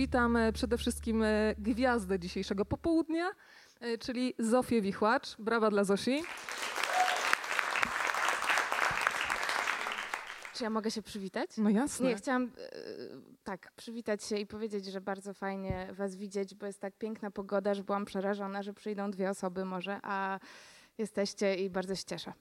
witam e, przede wszystkim e, gwiazdę dzisiejszego popołudnia, e, czyli Zofię Wichłacz. Brawa dla Zosi. Czy ja mogę się przywitać? No jasne. Nie, chciałam tak przywitać się i powiedzieć, że bardzo fajnie was widzieć, bo jest tak piękna pogoda, że byłam przerażona, że przyjdą dwie osoby może, a jesteście i bardzo się cieszę.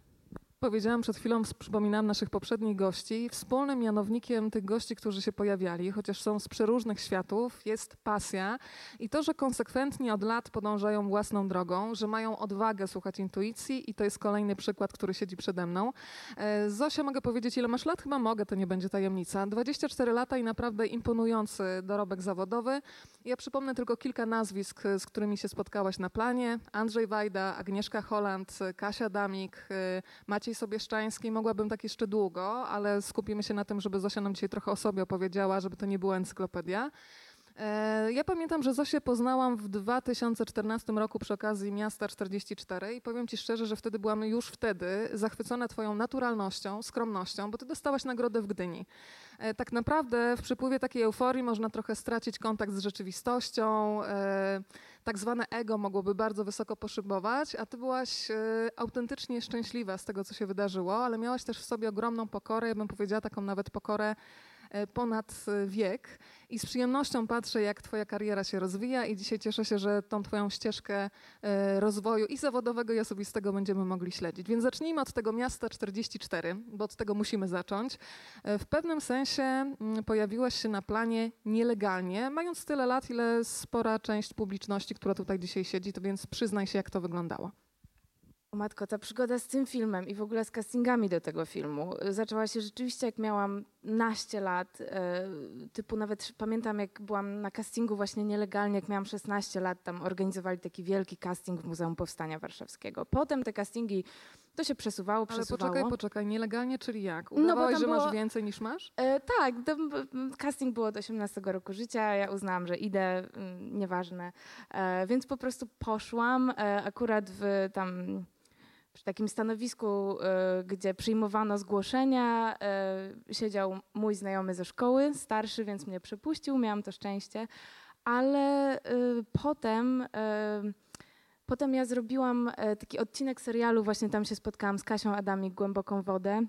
Powiedziałam przed chwilą, przypominałam naszych poprzednich gości. Wspólnym mianownikiem tych gości, którzy się pojawiali, chociaż są z przeróżnych światów, jest pasja i to, że konsekwentnie od lat podążają własną drogą, że mają odwagę słuchać intuicji i to jest kolejny przykład, który siedzi przede mną. E, Zosia, mogę powiedzieć, ile masz lat? Chyba mogę, to nie będzie tajemnica. 24 lata i naprawdę imponujący dorobek zawodowy. Ja przypomnę tylko kilka nazwisk, z którymi się spotkałaś na planie. Andrzej Wajda, Agnieszka Holland, Kasia Damik, e, Maciej Sobieszczański. Mogłabym tak jeszcze długo, ale skupimy się na tym, żeby Zosia nam dzisiaj trochę o sobie opowiedziała, żeby to nie była encyklopedia. E, Ja pamiętam, że Zosię poznałam w 2014 roku przy okazji Miasta 44 i powiem Ci szczerze, że wtedy byłam już wtedy zachwycona Twoją naturalnością, skromnością, bo Ty dostałaś nagrodę w Gdyni. E, Tak naprawdę w przypływie takiej euforii można trochę stracić kontakt z rzeczywistością, e, tak zwane ego mogłoby bardzo wysoko poszybować, a Ty byłaś autentycznie szczęśliwa z tego, co się wydarzyło, ale miałaś też w sobie ogromną pokorę, ja bym powiedziała taką nawet pokorę ponad e, wiek i z przyjemnością patrzę, jak Twoja kariera się rozwija i dzisiaj cieszę się, że tą Twoją ścieżkę e, rozwoju i zawodowego, i osobistego będziemy mogli śledzić. Więc zacznijmy od tego miasta 44, bo od tego musimy zacząć. E, W pewnym sensie mm, pojawiłaś się na planie nielegalnie, mając tyle lat, ile spora część publiczności, która tutaj dzisiaj siedzi, to więc przyznaj się, jak to wyglądało. O matko, ta przygoda z tym filmem i w ogóle z castingami do tego filmu y, zaczęła się rzeczywiście jak miałam naście lat, e, typu nawet pamiętam jak byłam na castingu właśnie nielegalnie, jak miałam 16 lat, tam organizowali taki wielki casting w Muzeum Powstania Warszawskiego. Potem te castingi, to się przesuwało, Ale przesuwało. poczekaj, poczekaj, nielegalnie, czyli jak? No, bo Udawałeś, tam że masz było- więcej niż masz? E, tak, casting było od 18 roku życia, ja uznałam, że idę, mm, nieważne. E, więc po prostu poszłam, e, akurat w tam przy takim stanowisku, e, gdzie przyjmowano zgłoszenia, e, siedział mój znajomy ze szkoły, starszy, więc mnie przepuścił, miałam to szczęście, ale e, potem... E, Potem ja zrobiłam e, taki odcinek serialu, właśnie tam się spotkałam z Kasią Adamik, Głęboką Wodę.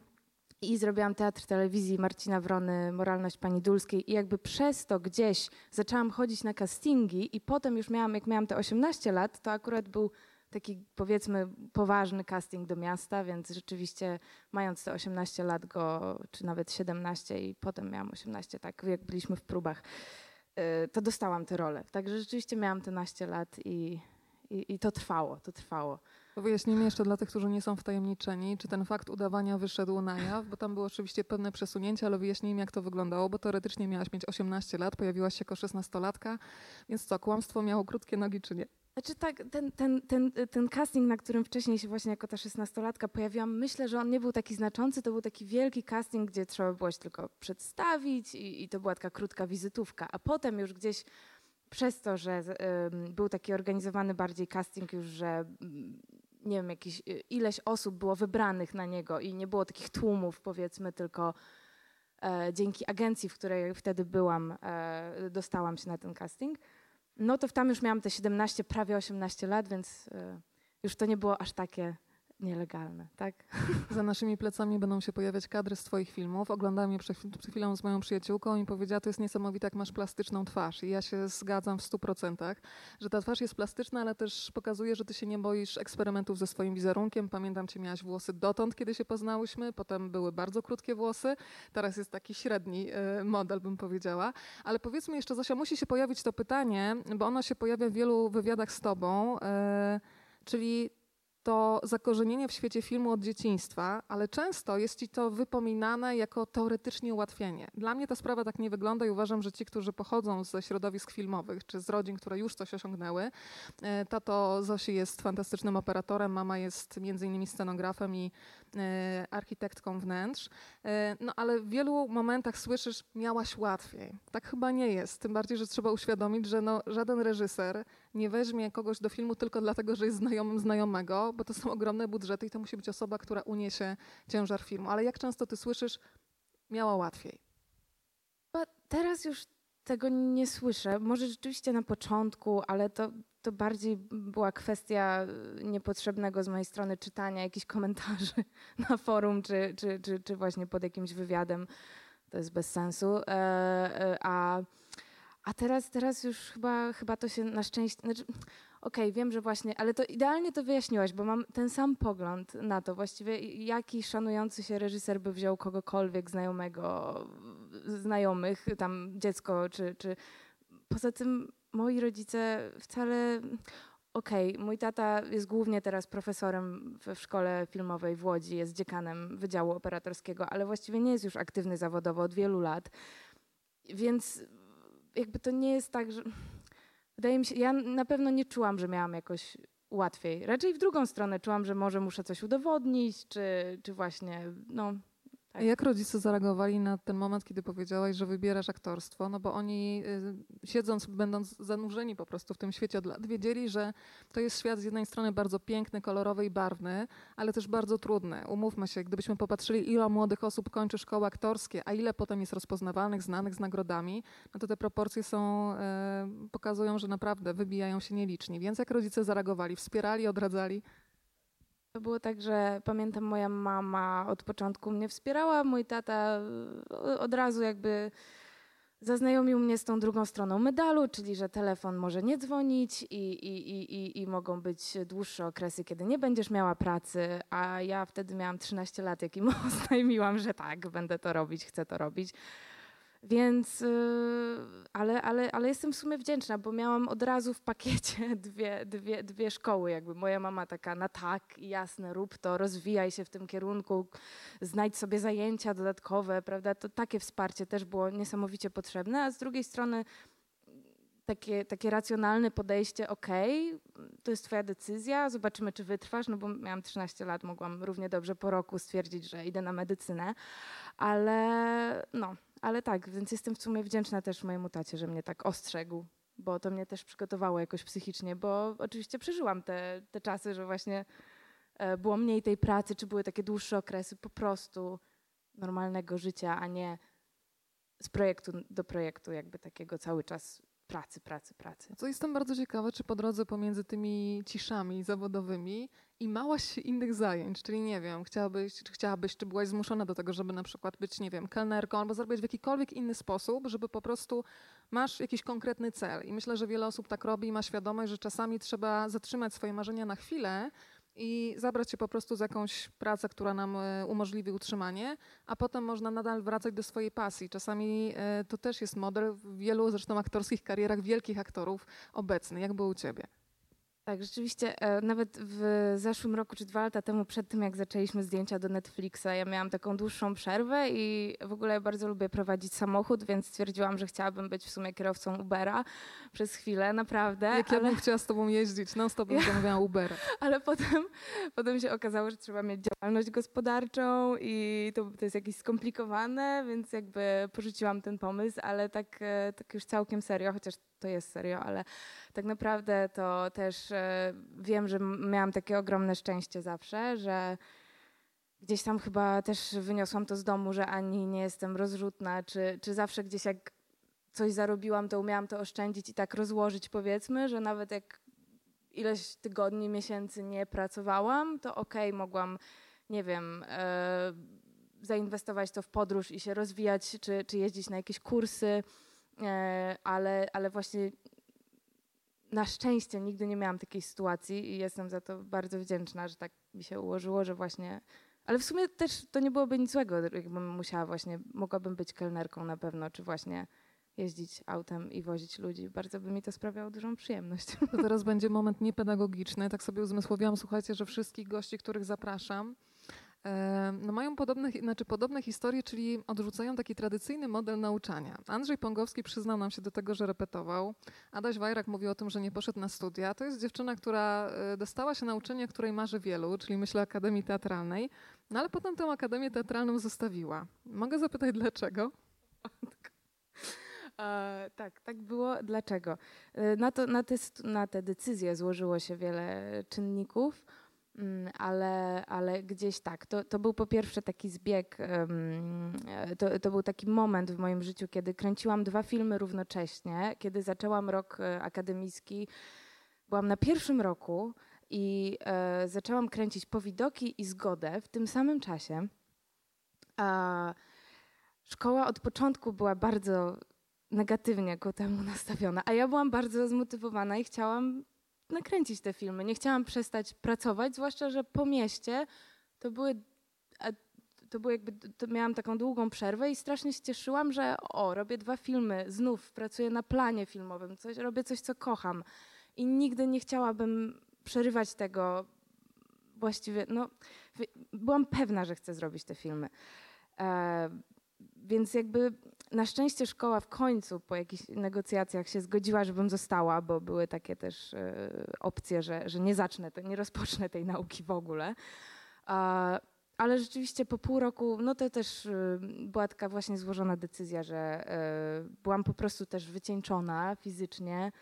I zrobiłam teatr telewizji Marcina Wrony, Moralność Pani Dulskiej i jakby przez to gdzieś zaczęłam chodzić na castingi i potem już miałam, jak miałam te 18 lat, to akurat był taki powiedzmy poważny casting do miasta, więc rzeczywiście mając te 18 lat go, czy nawet 17 i potem miałam 18, tak jak byliśmy w próbach, y, to dostałam tę rolę. Także rzeczywiście miałam te naście lat i, i, i to trwało, to trwało. Wyjaśnijmy jeszcze dla tych, którzy nie są wtajemniczeni, czy ten fakt udawania wyszedł na jaw, bo tam było oczywiście pewne przesunięcie, ale wyjaśnijmy, jak to wyglądało, bo teoretycznie miałaś mieć 18 lat, pojawiłaś się jako 16-latka, więc co, kłamstwo miało krótkie nogi, czy nie? Znaczy tak, ten, ten, ten, ten casting, na którym wcześniej się właśnie jako ta szesnastolatka pojawiłam, myślę, że on nie był taki znaczący, to był taki wielki casting, gdzie trzeba było się tylko przedstawić i, i to była taka krótka wizytówka, a potem już gdzieś przez to, że był taki organizowany bardziej casting już, że mm, nie wiem, y, ileś osób było wybranych na niego i nie było takich tłumów powiedzmy, tylko e, dzięki agencji, w której wtedy byłam, e, dostałam się na ten casting. No to tam już miałam te 17, prawie 18 lat, więc e, już to nie było aż takie nielegalne, tak? Za naszymi plecami będą się pojawiać kadry z twoich filmów. Oglądałam je przed, chwil- przed chwilą z moją przyjaciółką i powiedziała, to jest niesamowite, jak masz plastyczną twarz. I ja się zgadzam w stu procentach, że ta twarz jest plastyczna, ale też pokazuje, że ty się nie boisz eksperymentów ze swoim wizerunkiem. Pamiętam cię, miałaś włosy dotąd, kiedy się poznałyśmy, potem były bardzo krótkie włosy, teraz jest taki średni e, model, bym powiedziała. Ale powiedzmy jeszcze, Zosia, musi się pojawić to pytanie, bo ono się pojawia w wielu wywiadach z tobą, e, czyli to zakorzenienie w świecie filmu od dzieciństwa, ale często jest ci to wypominane jako teoretycznie ułatwienie. Dla mnie ta sprawa tak nie wygląda i uważam, że ci, którzy pochodzą ze środowisk filmowych, czy z rodzin, które już coś osiągnęły, e, tato Zosi jest fantastycznym operatorem, mama jest między innymi scenografem i architektką wnętrz, e, no ale w wielu momentach słyszysz, miałaś łatwiej. Tak chyba nie jest, tym bardziej, że trzeba uświadomić, że no, żaden reżyser nie weźmie kogoś do filmu tylko dlatego, że jest znajomym znajomego, bo to są ogromne budżety i to musi być osoba, która uniesie ciężar filmu. Ale jak często ty słyszysz, miała łatwiej? Teraz już tego nie słyszę. Może rzeczywiście na początku, ale to, to bardziej była kwestia niepotrzebnego z mojej strony czytania jakichś komentarzy na forum, czy, czy, czy, czy właśnie pod jakimś wywiadem. To jest bez sensu. E, e, a, a teraz, teraz już chyba, chyba to się na szczęście. Znaczy, Okej, okay, wiem, że właśnie, ale to idealnie to wyjaśniłaś, bo mam ten sam pogląd na to. Właściwie jaki szanujący się reżyser by wziął kogokolwiek znajomego, znajomych, tam dziecko, czy, czy... Poza tym moi rodzice wcale... Okej, okay, mój tata jest głównie teraz profesorem w, szkole filmowej w Łodzi, jest dziekanem Wydziału Operatorskiego, ale właściwie nie jest już aktywny zawodowo od wielu lat. Więc jakby to nie jest tak, że wydaje mi się, ja na pewno nie czułam, że miałam jakoś łatwiej. Raczej w drugą stronę czułam, że może muszę coś udowodnić, czy, czy właśnie, no, tak. Jak rodzice zareagowali na ten moment, kiedy powiedziałaś, że wybierasz aktorstwo? No bo oni y, siedząc, będąc zanurzeni po prostu w tym świecie od lat, wiedzieli, że to jest świat z jednej strony bardzo piękny, kolorowy i barwny, ale też bardzo trudny. Umówmy się, gdybyśmy popatrzyli, ile młodych osób kończy szkoły aktorskie, a ile potem jest rozpoznawalnych, znanych z nagrodami, no to te proporcje są, y, pokazują, że naprawdę wybijają się nieliczni. Więc jak rodzice zareagowali? Wspierali, odradzali? To było tak, że pamiętam, moja mama od początku mnie wspierała, mój tata e, od razu jakby zaznajomił mnie z tą drugą stroną medalu, czyli że telefon może nie dzwonić i, i, i, i, mogą być dłuższe okresy, kiedy nie będziesz miała pracy, a ja wtedy miałam 13 lat, jak im oznajmiłam, że tak, będę to robić, chcę to robić. Więc, y, ale, ale, ale jestem w sumie wdzięczna, bo miałam od razu w pakiecie dwie, dwie, dwie szkoły. Jakby moja mama taka na tak, jasne, rób to, rozwijaj się w tym kierunku, znajdź sobie zajęcia dodatkowe, prawda? To takie wsparcie też było niesamowicie potrzebne, a z drugiej strony takie, takie racjonalne podejście, okay, to jest twoja decyzja, zobaczymy, czy wytrwasz, no bo miałam 13 lat, mogłam równie dobrze po roku stwierdzić, że idę na medycynę, ale no, ale tak, więc jestem w sumie wdzięczna też mojemu tacie, że mnie tak ostrzegł, bo to mnie też przygotowało jakoś psychicznie, bo oczywiście przeżyłam te, te czasy, że właśnie e, było mniej tej pracy, czy były takie dłuższe okresy po prostu normalnego życia, a nie z projektu do projektu, jakby takiego cały czas pracy, pracy, pracy. Co jestem bardzo ciekawa, czy po drodze pomiędzy tymi ciszami zawodowymi i małaś innych zajęć, czyli nie wiem, chciałabyś, czy chciałabyś, czy byłaś zmuszona do tego, żeby na przykład być, nie wiem, kelnerką albo zrobić w jakikolwiek inny sposób, żeby po prostu masz jakiś konkretny cel. I myślę, że wiele osób tak robi i ma świadomość, że czasami trzeba zatrzymać swoje marzenia na chwilę, i zabrać się po prostu z jakąś pracę, która nam e, umożliwi utrzymanie, a potem można nadal wracać do swojej pasji. Czasami e, to też jest model w wielu zresztą aktorskich karierach wielkich aktorów obecny. Jak było u ciebie? Tak, rzeczywiście e, nawet w zeszłym roku czy dwa lata temu, przed tym jak zaczęliśmy zdjęcia do Netflixa, ja miałam taką dłuższą przerwę i w ogóle bardzo lubię prowadzić samochód, więc stwierdziłam, że chciałabym być w sumie kierowcą Ubera przez chwilę, naprawdę. Jak ale... ja bym chciała z tobą jeździć, non stop bym ja... zamawiała Ubera. Ale potem, potem się okazało, że trzeba mieć działalność gospodarczą i to, to jest jakieś skomplikowane, więc jakby porzuciłam ten pomysł, ale tak, e, tak już całkiem serio, chociaż to jest serio, ale tak naprawdę to też e, wiem, że miałam takie ogromne szczęście zawsze, że gdzieś tam chyba też wyniosłam to z domu, że ani nie jestem rozrzutna, czy, czy zawsze gdzieś jak coś zarobiłam, to umiałam to oszczędzić i tak rozłożyć powiedzmy, że nawet jak ileś tygodni, miesięcy nie pracowałam, to okej, okay, mogłam, nie wiem, e, zainwestować to w podróż i się rozwijać, czy, czy jeździć na jakieś kursy, ale, ale właśnie na szczęście nigdy nie miałam takiej sytuacji i jestem za to bardzo wdzięczna, że tak mi się ułożyło, że właśnie. Ale w sumie też to nie byłoby nic złego, jakbym musiała właśnie, mogłabym być kelnerką na pewno, czy właśnie jeździć autem i wozić ludzi. Bardzo by mi to sprawiało dużą przyjemność. To teraz będzie moment niepedagogiczny. Tak sobie uzmysłowiłam, słuchajcie, że wszystkich gości, których zapraszam, no mają podobne, znaczy podobne historie, czyli odrzucają taki tradycyjny model nauczania. Andrzej Pongowski przyznał nam się do tego, że repetował. Adaś Wajrak mówi o tym, że nie poszedł na studia. To jest dziewczyna, która e, dostała się na uczenie, której marzy wielu, czyli myślę Akademii Teatralnej, no ale potem tę Akademię Teatralną zostawiła. Mogę zapytać dlaczego? E, tak, tak było. Dlaczego? E, na, to, na, te, na te decyzje złożyło się wiele czynników. Mm, ale, ale gdzieś tak. To, to był po pierwsze taki zbieg, to, to był taki moment w moim życiu, kiedy kręciłam dwa filmy równocześnie, kiedy zaczęłam rok e, akademicki. Byłam na pierwszym roku i e, zaczęłam kręcić powidoki i zgodę w tym samym czasie. A szkoła od początku była bardzo negatywnie ku temu nastawiona, a ja byłam bardzo zmotywowana i chciałam nakręcić te filmy. Nie chciałam przestać pracować, zwłaszcza, że po mieście to były to było jakby, to miałam taką długą przerwę i strasznie się cieszyłam, że o, robię dwa filmy, znów pracuję na planie filmowym, coś, robię coś, co kocham. I nigdy nie chciałabym przerywać tego właściwie, no, byłam pewna, że chcę zrobić te filmy. E, więc jakby na szczęście szkoła w końcu po jakichś negocjacjach się zgodziła, żebym została, bo były takie też e, opcje, że, że nie zacznę, nie rozpocznę tej nauki w ogóle. Ale rzeczywiście po pół roku, no to też e, była taka właśnie złożona decyzja, że e, byłam po prostu też wycieńczona fizycznie,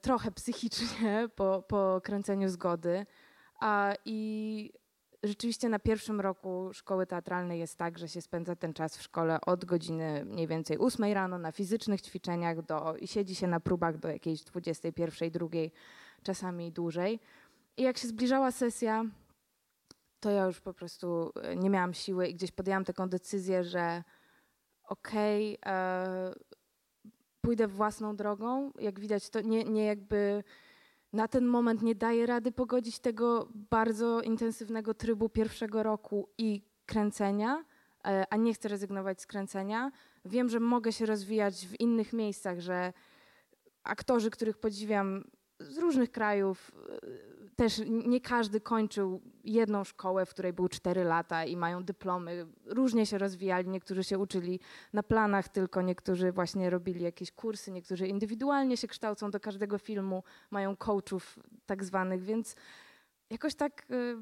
trochę psychicznie po, po kręceniu zgody. A, I rzeczywiście na pierwszym roku szkoły teatralnej jest tak, że się spędza ten czas w szkole od godziny mniej więcej 8 rano na fizycznych ćwiczeniach do, i siedzi się na próbach do jakiejś 21, drugiej, czasami dłużej. I jak się zbliżała sesja, to ja już po prostu e, nie miałam siły i gdzieś podjęłam taką decyzję, że okej, okay, e, pójdę własną drogą. Jak widać, to nie, nie jakby na ten moment nie daję rady pogodzić tego bardzo intensywnego trybu pierwszego roku i kręcenia, e, a nie chcę rezygnować z kręcenia. Wiem, że mogę się rozwijać w innych miejscach, że aktorzy, których podziwiam z różnych krajów, też nie każdy kończył jedną szkołę, w której był 4 lata i mają dyplomy. Różnie się rozwijali, niektórzy się uczyli na planach tylko, niektórzy właśnie robili jakieś kursy, niektórzy indywidualnie się kształcą do każdego filmu, mają coachów tak zwanych, więc jakoś tak y,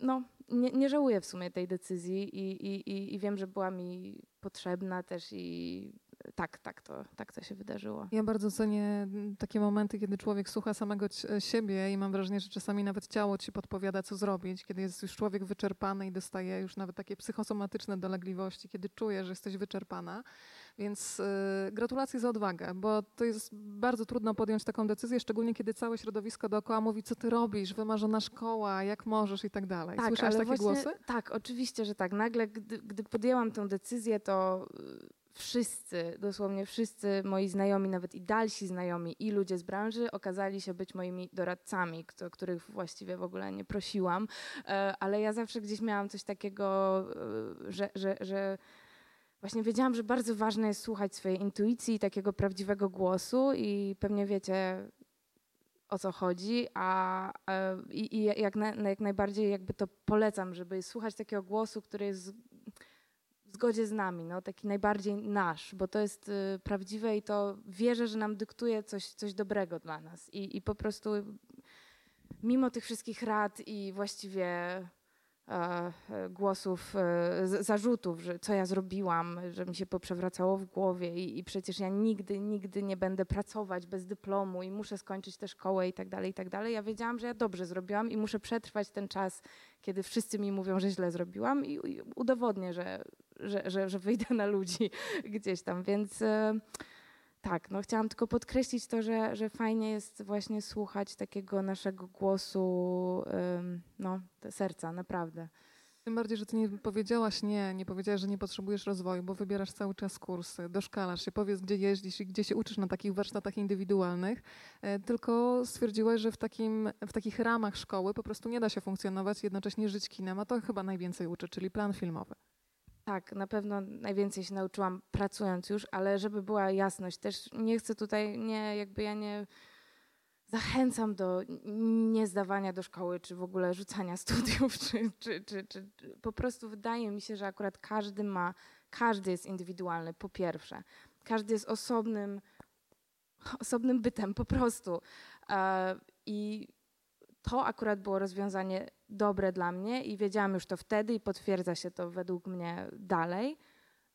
no, nie, nie żałuję w sumie tej decyzji i, i, i wiem, że była mi potrzebna też i tak, tak to, tak to się wydarzyło. Ja bardzo cenię takie momenty, kiedy człowiek słucha samego siebie i mam wrażenie, że czasami nawet ciało ci podpowiada, co zrobić, kiedy jest już człowiek wyczerpany i dostaje już nawet takie psychosomatyczne dolegliwości, kiedy czuje, że jesteś wyczerpana. Więc y, gratulacje za odwagę, bo to jest bardzo trudno podjąć taką decyzję, szczególnie kiedy całe środowisko dookoła mówi, co ty robisz, wymarzona szkoła, jak możesz i tak dalej. Tak, Słyszałaś takie właśnie, głosy? Tak, oczywiście, że tak. Nagle, gdy, gdy podjęłam tę decyzję, to wszyscy, dosłownie wszyscy moi znajomi, nawet i dalsi znajomi i ludzie z branży okazali się być moimi doradcami, których właściwie w ogóle nie prosiłam, e, ale ja zawsze gdzieś miałam coś takiego, e, że, że, że właśnie wiedziałam, że bardzo ważne jest słuchać swojej intuicji, takiego prawdziwego głosu i pewnie wiecie o co chodzi, a, i, i jak, na, jak najbardziej jakby to polecam, żeby słuchać takiego głosu, który jest w zgodzie z nami, no, taki najbardziej nasz, bo to jest y, prawdziwe i to wierzę, że nam dyktuje coś, coś dobrego dla nas. I, I po prostu mimo tych wszystkich rad i właściwie E, głosów, e, zarzutów, że co ja zrobiłam, że mi się poprzewracało w głowie i, i, przecież ja nigdy, nigdy nie będę pracować bez dyplomu i muszę skończyć tę szkołę i tak dalej, i tak dalej. Ja wiedziałam, że ja dobrze zrobiłam i muszę przetrwać ten czas, kiedy wszyscy mi mówią, że źle zrobiłam i, i udowodnię, że, że, że, że, wyjdę na ludzi gdzieś tam, więc... E, tak, no chciałam tylko podkreślić to, że, że fajnie jest właśnie słuchać takiego naszego głosu, no, serca, naprawdę. Tym bardziej, że ty nie powiedziałaś nie, nie powiedziałaś, że nie potrzebujesz rozwoju, bo wybierasz cały czas kursy, doszkalasz się, powiedz, gdzie jeździsz i gdzie się uczysz na takich warsztatach indywidualnych, e, tylko stwierdziłaś, że w, takim, w takich ramach szkoły po prostu nie da się funkcjonować, jednocześnie żyć kinem, a to chyba najwięcej uczy, czyli plan filmowy. Tak, na pewno najwięcej się nauczyłam pracując już, ale żeby była jasność, też nie chcę tutaj, nie, jakby ja nie zachęcam do niezdawania do szkoły, czy w ogóle rzucania studiów, czy, czy, czy, czy, po prostu wydaje mi się, że akurat każdy ma, każdy jest indywidualny, po pierwsze. Każdy jest osobnym, osobnym bytem, po prostu. I to akurat było rozwiązanie dobre dla mnie i wiedziałam już to wtedy i potwierdza się to według mnie dalej,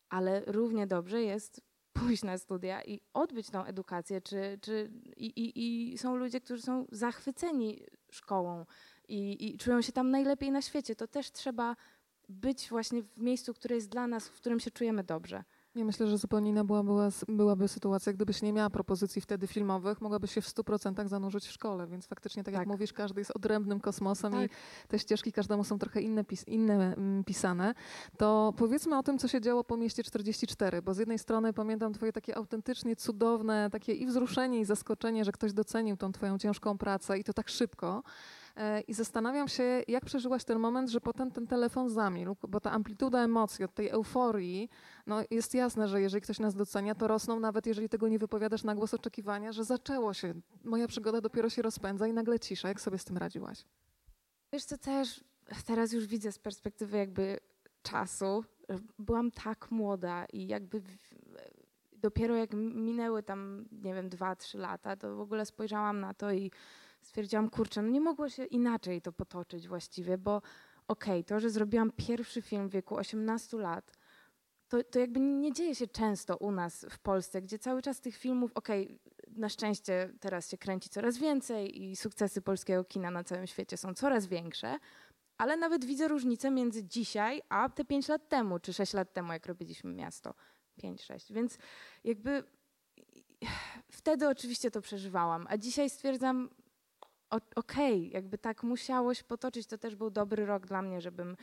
ale równie dobrze jest pójść na studia i odbyć tą edukację, czy, czy, i, i, i są ludzie, którzy są zachwyceni szkołą i, i czują się tam najlepiej na świecie. To też trzeba być właśnie w miejscu, które jest dla nas, w którym się czujemy dobrze. Ja myślę, że zupełnie inna była, była, byłaby sytuacja, gdybyś nie miała propozycji wtedy filmowych, mogłabyś się w 100% zanurzyć w szkole, więc faktycznie, tak, tak. jak mówisz, każdy jest odrębnym kosmosem tak. i te ścieżki każdemu są trochę inne, pis inne mm, pisane. To powiedzmy o tym, co się działo po mieście 44, bo z jednej strony pamiętam twoje takie autentycznie cudowne, takie i wzruszenie i zaskoczenie, że ktoś docenił tą twoją ciężką pracę i to tak szybko. E, I zastanawiam się, jak przeżyłaś ten moment, że potem ten telefon zamilkł, bo ta amplituda emocji od tej euforii, no jest jasne, że jeżeli ktoś nas docenia, to rosną nawet jeżeli tego nie wypowiadasz na głos oczekiwania, że zaczęło się, moja przygoda dopiero się rozpędza i nagle cisza. Jak sobie z tym radziłaś? Wiesz co, też teraz już widzę z perspektywy jakby czasu, byłam tak młoda i jakby dopiero jak minęły tam, nie wiem, dwa, trzy lata, to w ogóle spojrzałam na to i stwierdziłam, kurczę, no nie mogło się inaczej to potoczyć właściwie, bo okej, okay, to, że zrobiłam pierwszy film w wieku 18 lat, to, to jakby nie dzieje się często u nas w Polsce, gdzie cały czas tych filmów, okej, okay, na szczęście teraz się kręci coraz więcej i sukcesy polskiego kina na całym świecie są coraz większe, ale nawet widzę różnicę między dzisiaj a te 5 lat temu, czy 6 lat temu, jak robiliśmy miasto. 5-6. Więc jakby wtedy oczywiście to przeżywałam, a dzisiaj stwierdzam, okej, okay, jakby tak musiało się potoczyć, to też był dobry rok dla mnie, żebym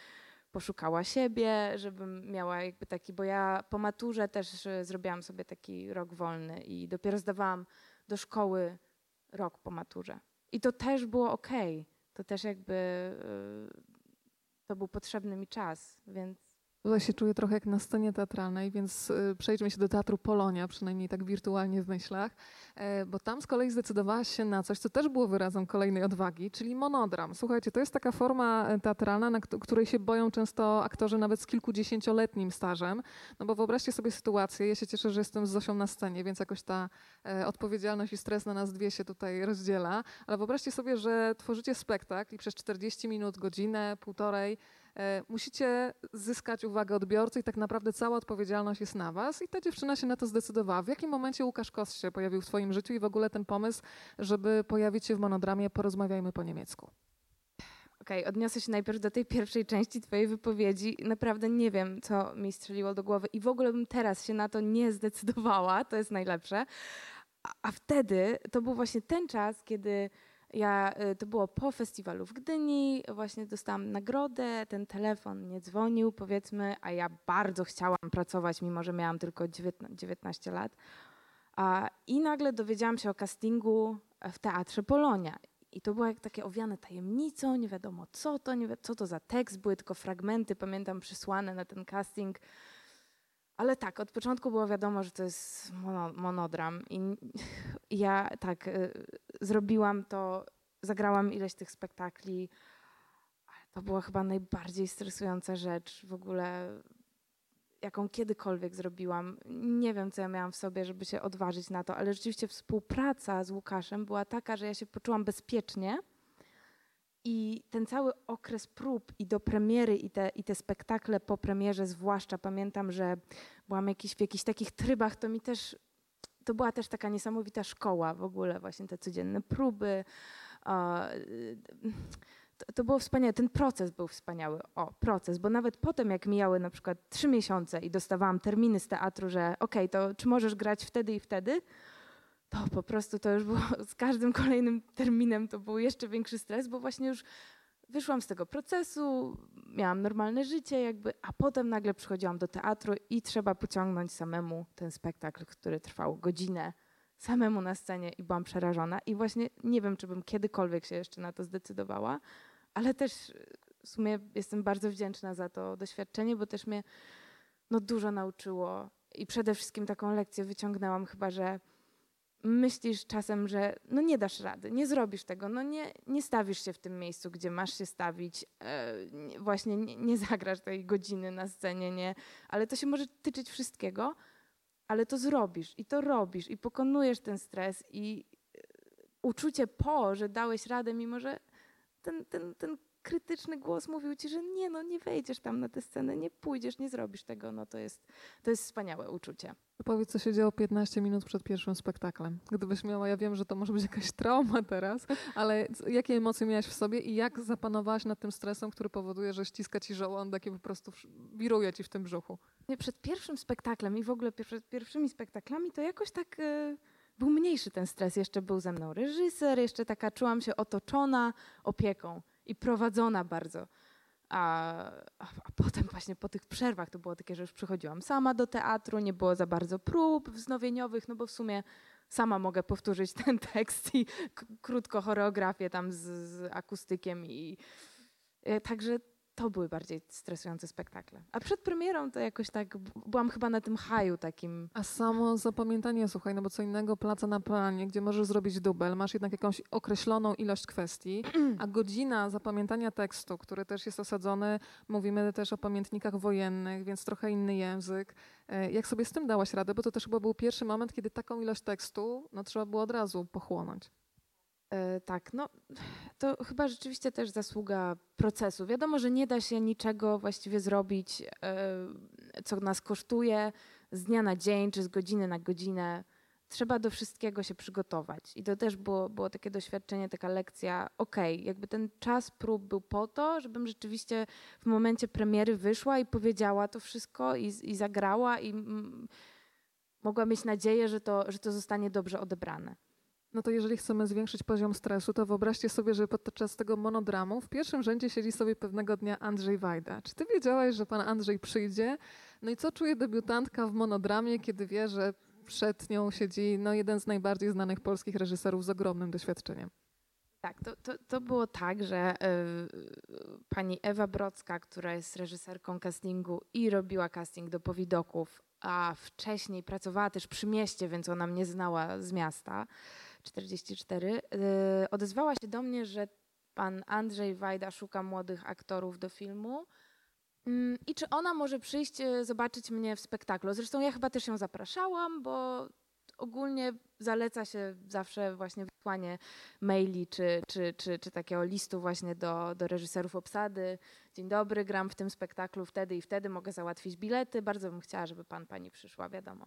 poszukała siebie, żebym miała jakby taki, bo ja po maturze też e, zrobiłam sobie taki rok wolny i dopiero zdawałam do szkoły rok po maturze. I to też było okej. Okay. To też jakby e, to był potrzebny mi czas, więc Tutaj się czuję trochę jak na scenie teatralnej, więc y, przejdźmy się do Teatru Polonia, przynajmniej tak wirtualnie w myślach, e, bo tam z kolei zdecydowałaś się na coś, co też było wyrazem kolejnej odwagi, czyli monodram. Słuchajcie, to jest taka forma e, teatralna, na której się boją często aktorzy nawet z kilkudziesięcioletnim stażem, no bo wyobraźcie sobie sytuację, ja się cieszę, że jestem z Zosią na scenie, więc jakoś ta e, odpowiedzialność i stres na nas dwie się tutaj rozdziela, ale wyobraźcie sobie, że tworzycie spektakl i przez 40 minut, godzinę, półtorej musicie zyskać uwagę odbiorcy i tak naprawdę cała odpowiedzialność jest na was. I ta dziewczyna się na to zdecydowała. W jakim momencie Łukasz Kost się pojawił w twoim życiu i w ogóle ten pomysł, żeby pojawić się w monodramie Porozmawiajmy po niemiecku? Okej, okay, odniosę się najpierw do tej pierwszej części Twojej wypowiedzi. Naprawdę nie wiem, co mi strzeliło do głowy i w ogóle bym teraz się na to nie zdecydowała, to jest najlepsze. A, a wtedy to był właśnie ten czas, kiedy ja, y, to było po festiwalu w Gdyni, właśnie dostałam nagrodę, ten telefon nie dzwonił, powiedzmy, a ja bardzo chciałam pracować, mimo że miałam tylko 19 lat. I nagle dowiedziałam się o castingu w Teatrze Polonia. I to było jak takie owiane tajemnicą, nie wiadomo co to, nie wi co to za tekst, były tylko fragmenty, pamiętam, przysłane na ten casting. Ale tak, od początku było wiadomo, że to jest mono, monodram. I ja tak y, zrobiłam to, zagrałam ileś tych spektakli. To była chyba najbardziej stresująca rzecz w ogóle, jaką kiedykolwiek zrobiłam. Nie wiem, co ja miałam w sobie, żeby się odważyć na to, ale rzeczywiście współpraca z Łukaszem była taka, że ja się poczułam bezpiecznie i ten cały okres prób i do premiery i te, i te spektakle po premierze zwłaszcza, pamiętam, że byłam jakiś, w jakichś takich trybach, to mi też, to była też taka niesamowita szkoła w ogóle, właśnie te codzienne próby. To, to było wspaniałe, ten proces był wspaniały. O, proces, bo nawet potem jak mijały na przykład trzy miesiące i dostawałam terminy z teatru, że okej, okay, to czy możesz grać wtedy i wtedy, to po prostu to już było z każdym kolejnym terminem to był jeszcze większy stres, bo właśnie już wyszłam z tego procesu, miałam normalne życie jakby, a potem nagle przychodziłam do teatru i trzeba pociągnąć samemu ten spektakl, który trwał godzinę, samemu na scenie i byłam przerażona. I właśnie nie wiem, czy bym kiedykolwiek się jeszcze na to zdecydowała, ale też w sumie jestem bardzo wdzięczna za to doświadczenie, bo też mnie no, dużo nauczyło i przede wszystkim taką lekcję wyciągnęłam chyba, że myślisz czasem, że no nie dasz rady, nie zrobisz tego, no nie, nie stawisz się w tym miejscu, gdzie masz się stawić, e, właśnie nie, nie, zagrasz tej godziny na scenie, nie, ale to się może tyczyć wszystkiego, ale to zrobisz i to robisz i pokonujesz ten stres i e, uczucie po, że dałeś radę, mimo że ten, ten, ten krytyczny głos mówił ci, że nie, no nie wejdziesz tam na tę scenę, nie pójdziesz, nie zrobisz tego, no to jest, to jest wspaniałe uczucie. Powiedz, co się działo 15 minut przed pierwszym spektaklem. Gdybyś miała, ja wiem, że to może być jakaś trauma teraz, ale jakie emocje miałaś w sobie i jak zapanowałaś nad tym stresem, który powoduje, że ściska ci żołądek i po prostu wiruje ci w tym brzuchu? Nie, przed pierwszym spektaklem i w ogóle przed pierwszymi spektaklami to jakoś tak... Yy był mniejszy ten stres. Jeszcze był ze mną reżyser, jeszcze taka czułam się otoczona opieką i prowadzona bardzo. A, a, a, potem właśnie po tych przerwach to było takie, że już przychodziłam sama do teatru, nie było za bardzo prób wznowieniowych, no bo w sumie sama mogę powtórzyć ten tekst i krótko choreografię tam z, z akustykiem i e, także to były bardziej stresujące spektakle. A przed premierą to jakoś tak byłam chyba na tym haju takim. A samo zapamiętanie, słuchaj, no bo co innego placa na planie, gdzie możesz zrobić dubel, masz jednak jakąś określoną ilość kwestii, a godzina zapamiętania tekstu, który też jest osadzony, mówimy też o pamiętnikach wojennych, więc trochę inny język. E, jak sobie z tym dałaś radę? Bo to też chyba był pierwszy moment, kiedy taką ilość tekstu no, trzeba było od razu pochłonąć. E, tak, no to chyba rzeczywiście też zasługa procesu. Wiadomo, że nie da się niczego właściwie zrobić, e, co nas kosztuje z dnia na dzień czy z godziny na godzinę. Trzeba do wszystkiego się przygotować. I to też było, było takie doświadczenie, taka lekcja, okej, okay, jakby ten czas prób był po to, żebym rzeczywiście w momencie premiery wyszła i powiedziała to wszystko i, i zagrała i mm, mogła mieć nadzieję, że to, że to zostanie dobrze odebrane. No to jeżeli chcemy zwiększyć poziom stresu, to wyobraźcie sobie, że podczas tego monodramu w pierwszym rzędzie siedzi sobie pewnego dnia Andrzej Wajda. Czy ty wiedziałaś, że pan Andrzej przyjdzie? No i co czuje debiutantka w monodramie, kiedy wie, że przed nią siedzi no, jeden z najbardziej znanych polskich reżyserów z ogromnym doświadczeniem? Tak, to, to, to było tak, że y, pani Ewa Brocka, która jest reżyserką castingu i robiła casting do powidoków, a wcześniej pracowała też przy mieście, więc ona mnie znała z miasta 44, y, odezwała się do mnie, że pan Andrzej Wajda szuka młodych aktorów do filmu. Mm, I czy ona może przyjść y, zobaczyć mnie w spektaklu? Zresztą ja chyba też ją zapraszałam, bo ogólnie zaleca się zawsze właśnie wysłanie maili czy, czy, czy, czy takiego listu właśnie do, do reżyserów obsady. Dzień dobry, gram w tym spektaklu wtedy i wtedy, mogę załatwić bilety. Bardzo bym chciała, żeby pan, pani przyszła, wiadomo.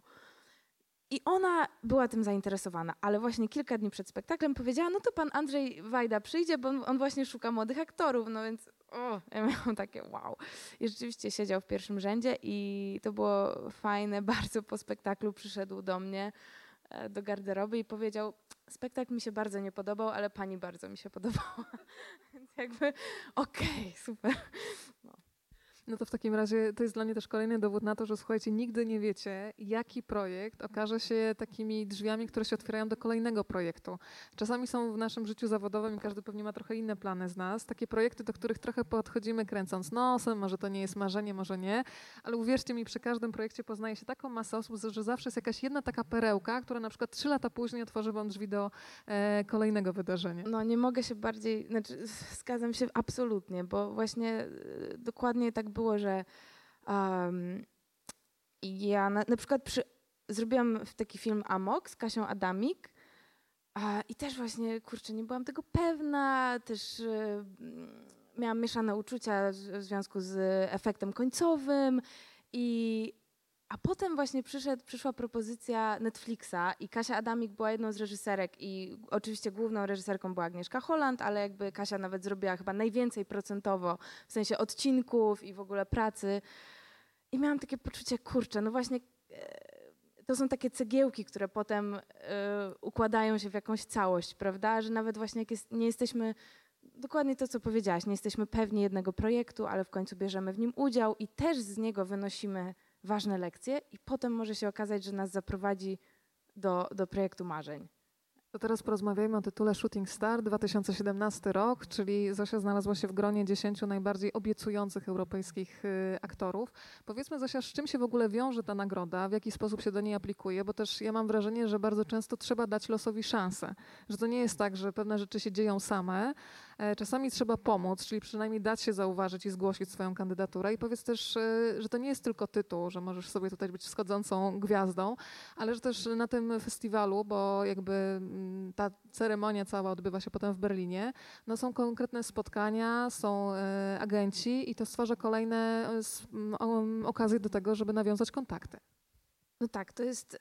I ona była tym zainteresowana, ale właśnie kilka dni przed spektaklem powiedziała, no to pan Andrzej Wajda przyjdzie, bo on, właśnie szuka młodych aktorów, no więc o, ja miałam takie wow. I rzeczywiście siedział w pierwszym rzędzie i to było fajne, bardzo po spektaklu przyszedł do mnie e, do garderoby i powiedział, spektakl mi się bardzo nie podobał, ale pani bardzo mi się podobała. Więc jakby okej, okay, super. No. No to w takim razie to jest dla mnie też kolejny dowód na to, że słuchajcie, nigdy nie wiecie, jaki projekt okaże się takimi drzwiami, które się otwierają do kolejnego projektu. Czasami są w naszym życiu zawodowym i każdy pewnie ma trochę inne plany z nas. Takie projekty, do których trochę podchodzimy kręcąc nosem, może to nie jest marzenie, może nie, ale uwierzcie mi, przy każdym projekcie poznaje się taką masę osób, że zawsze jest jakaś jedna taka perełka, która na przykład trzy lata później otworzy wam drzwi do e, kolejnego wydarzenia. No nie mogę się bardziej, znaczy zgadzam się absolutnie, bo właśnie e, dokładnie tak było, że um, ja na, na przykład przy, zrobiłam taki film Amok z Kasią Adamik a, i też właśnie, kurczę, nie byłam tego pewna, też y, miałam mieszane uczucia w związku z efektem końcowym i a potem właśnie przyszła propozycja Netflixa i Kasia Adamik była jedną z reżyserek i oczywiście główną reżyserką była Agnieszka Holland, ale jakby Kasia nawet zrobiła chyba najwięcej procentowo w sensie odcinków i w ogóle pracy. I miałam takie poczucie, kurczę, no właśnie e, to są takie cegiełki, które potem y, układają się w jakąś całość, prawda? Że nawet właśnie jak jest, nie jesteśmy dokładnie to, co powiedziałaś, nie jesteśmy pewni jednego projektu, ale w końcu bierzemy w nim udział i też z niego wynosimy ważne lekcje i potem może się okazać, że nas zaprowadzi do, do projektu marzeń. To teraz porozmawiajmy o tytule Shooting Star 2017 rok, czyli Zosia znalazła się w gronie 10 najbardziej obiecujących europejskich y, aktorów. Powiedzmy Zosia, z czym się w ogóle wiąże ta nagroda, w jaki sposób się do niej aplikuje, bo też ja mam wrażenie, że bardzo często trzeba dać losowi szansę, że to nie jest tak, że pewne rzeczy się dzieją same, czasami trzeba pomóc, czyli przynajmniej dać się zauważyć i zgłosić swoją kandydaturę. I powiedz też, e, że to nie jest tylko tytuł, że możesz sobie tutaj być wschodzącą gwiazdą, ale że też na tym festiwalu, bo jakby mm, ta ceremonia cała odbywa się potem w Berlinie, no są konkretne spotkania, są e, agenci i to stwarza kolejne okazje do tego, żeby nawiązać kontakty. No tak, to jest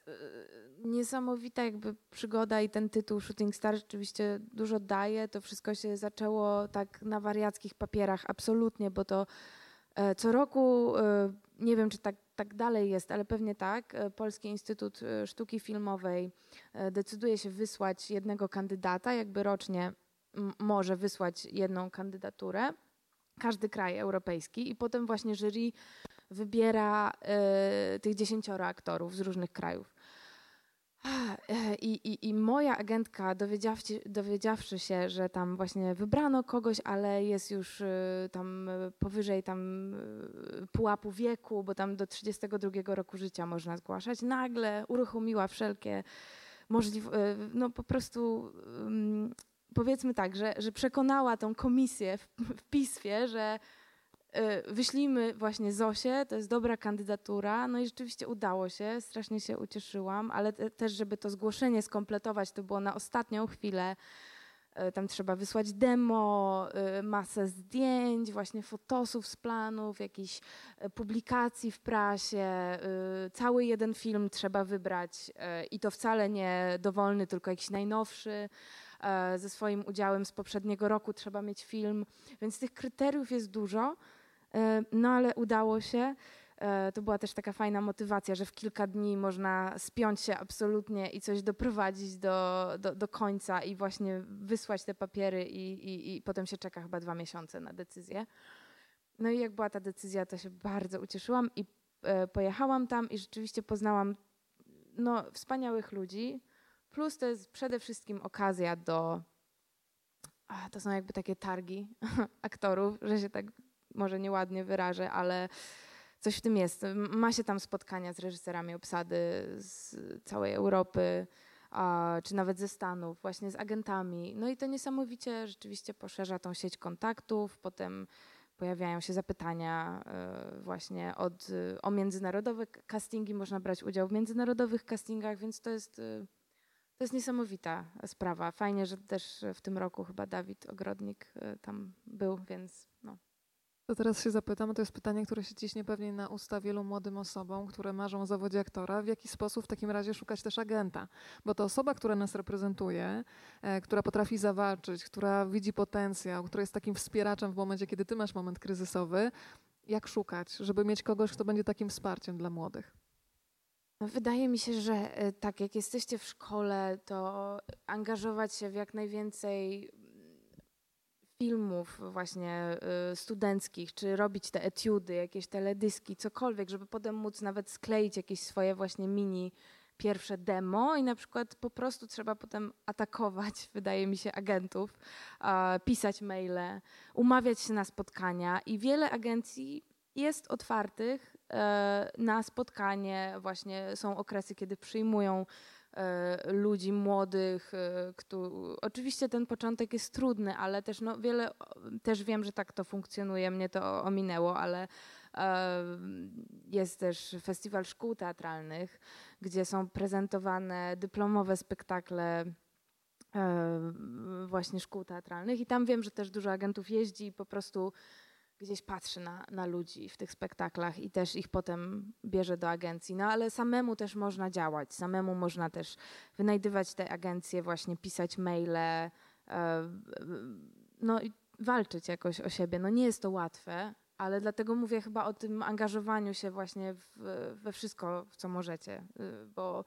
niesamowita jakby przygoda i ten tytuł Shooting Star rzeczywiście dużo daje. To wszystko się zaczęło tak na wariackich papierach, absolutnie, bo to e, co roku, e, nie wiem czy tak, tak dalej jest, ale pewnie tak, e, Polski Instytut Sztuki Filmowej decyduje się wysłać jednego kandydata, jakby rocznie może wysłać jedną kandydaturę, każdy kraj europejski i potem właśnie jury wybiera tych dziesięcioro aktorów z różnych krajów. I, i, I moja agentka, dowiedziawszy, dowiedziawszy się, że tam właśnie wybrano kogoś, ale jest już y, tam powyżej tam pułapu wieku, bo tam do 32 roku życia można zgłaszać, nagle uruchomiła wszelkie możliwości, no po prostu powiedzmy tak, że, że przekonała tą komisję w, w PISFie, że wyślijmy właśnie Zosię, to jest dobra kandydatura. No i rzeczywiście udało się, strasznie się ucieszyłam, ale te, też, żeby to zgłoszenie skompletować, to było na ostatnią chwilę. Y, tam trzeba wysłać demo, y, masę zdjęć, właśnie fotosów z planów, jakichś publikacji w prasie. Cały jeden film trzeba wybrać i to wcale nie dowolny, tylko jakiś najnowszy ze swoim udziałem z poprzedniego roku trzeba mieć film, więc tych kryteriów jest dużo. E, no ale udało się. E, to była też taka fajna motywacja, że w kilka dni można spiąć się absolutnie i coś doprowadzić do, do, do końca i właśnie wysłać te papiery i, i, i potem się czeka chyba dwa miesiące na decyzję. No i jak była ta decyzja, to się bardzo ucieszyłam i e, pojechałam tam i rzeczywiście poznałam no, wspaniałych ludzi. Plus to jest przede wszystkim okazja do. To są jakby takie targi aktorów, że się tak może nieładnie wyrażę, ale coś w tym jest. Ma się tam spotkania z reżyserami obsady z całej Europy, a, czy nawet ze Stanów, właśnie z agentami. No i to niesamowicie rzeczywiście poszerza tą sieć kontaktów. Potem pojawiają się zapytania y, właśnie od, o międzynarodowe castingi. Można brać udział w międzynarodowych castingach, więc to jest, y, to jest niesamowita sprawa. Fajnie, że też w tym roku chyba Dawid Ogrodnik tam był, więc no. To teraz się zapytam, to jest pytanie, które się ciśnie pewnie na usta wielu młodym osobom, które marzą o zawodzie aktora. W jaki sposób w takim razie szukać też agenta? Bo to osoba, która nas reprezentuje, e, która potrafi zawalczyć, która widzi potencjał, która jest takim wspieraczem w momencie, kiedy ty masz moment kryzysowy. Jak szukać, żeby mieć kogoś, kto będzie takim wsparciem dla młodych? Wydaje mi się, że e, tak, jak jesteście w szkole, to angażować się w jak najwięcej filmów właśnie y, studenckich, czy robić te etiudy, jakieś teledyski, cokolwiek, żeby potem móc nawet skleić jakieś swoje właśnie mini pierwsze demo i na przykład po prostu trzeba potem atakować, wydaje mi się, agentów, pisać maile, umawiać się na spotkania i wiele agencji jest otwartych e, na spotkanie. Właśnie są okresy, kiedy przyjmują ludzi młodych. E, Który, oczywiście ten początek jest trudny, ale też no, wiele, też wiem, że tak to funkcjonuje, mnie to ominęło, ale e, jest też festiwal szkół teatralnych, gdzie są prezentowane dyplomowe spektakle właśnie szkół teatralnych i tam wiem, że też dużo agentów jeździ i po prostu gdzieś patrzy na, na ludzi w tych spektaklach i też ich potem bierze do agencji. No ale samemu też można działać, samemu można też wynajdywać te agencje, właśnie pisać maile, e, no i walczyć jakoś o siebie. No nie jest to łatwe, ale dlatego mówię chyba o tym angażowaniu się właśnie w, we wszystko, w co możecie, y, bo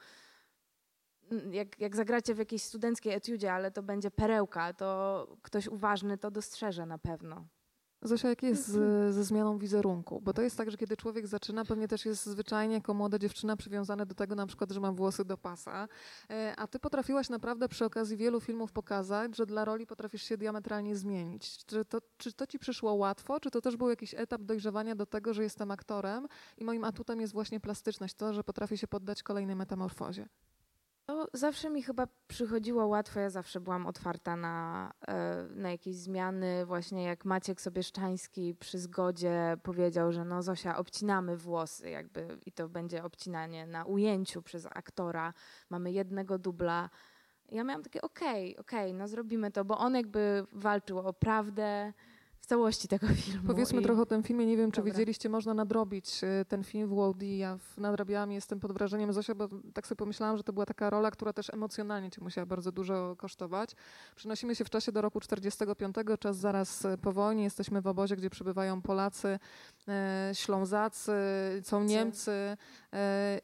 jak, jak zagracie w jakiejś studenckiej etiudzie, ale to będzie perełka, to ktoś uważny to dostrzeże na pewno. Zosia, jak jest z, mhm. ze zmianą wizerunku? Bo to jest tak, że kiedy człowiek zaczyna, pewnie też jest zwyczajnie jako młoda dziewczyna przywiązane do tego na przykład, że mam włosy do pasa. E, a ty potrafiłaś naprawdę przy okazji wielu filmów pokazać, że dla roli potrafisz się diametralnie zmienić. Czy to, czy to ci przyszło łatwo? Czy to też był jakiś etap dojrzewania do tego, że jestem aktorem i moim atutem jest właśnie plastyczność, to, że potrafię się poddać kolejnej metamorfozie? To zawsze mi chyba przychodziło łatwo, ja zawsze byłam otwarta na, e, na jakieś zmiany. Właśnie jak Maciek Sobieszczański przy zgodzie powiedział, że no Zosia, obcinamy włosy jakby i to będzie obcinanie na ujęciu przez aktora. Mamy jednego dubla. Ja miałam takie okej, okay, okej, okay, no zrobimy to, bo on jakby walczył o prawdę, całości tego filmu. Powiedzmy i... trochę o tym filmie. Nie wiem, czy Dobra. widzieliście, można nadrobić y, ten film w WOD. Ja nadrabiałam, jestem pod wrażeniem Zosia, bo tak sobie pomyślałam, że to była taka rola, która też emocjonalnie cię musiała bardzo dużo kosztować. Przenosimy się w czasie do roku 45, czas zaraz y, po wojnie. Jesteśmy w obozie, gdzie przebywają Polacy, e, Ślązacy, są Niemcy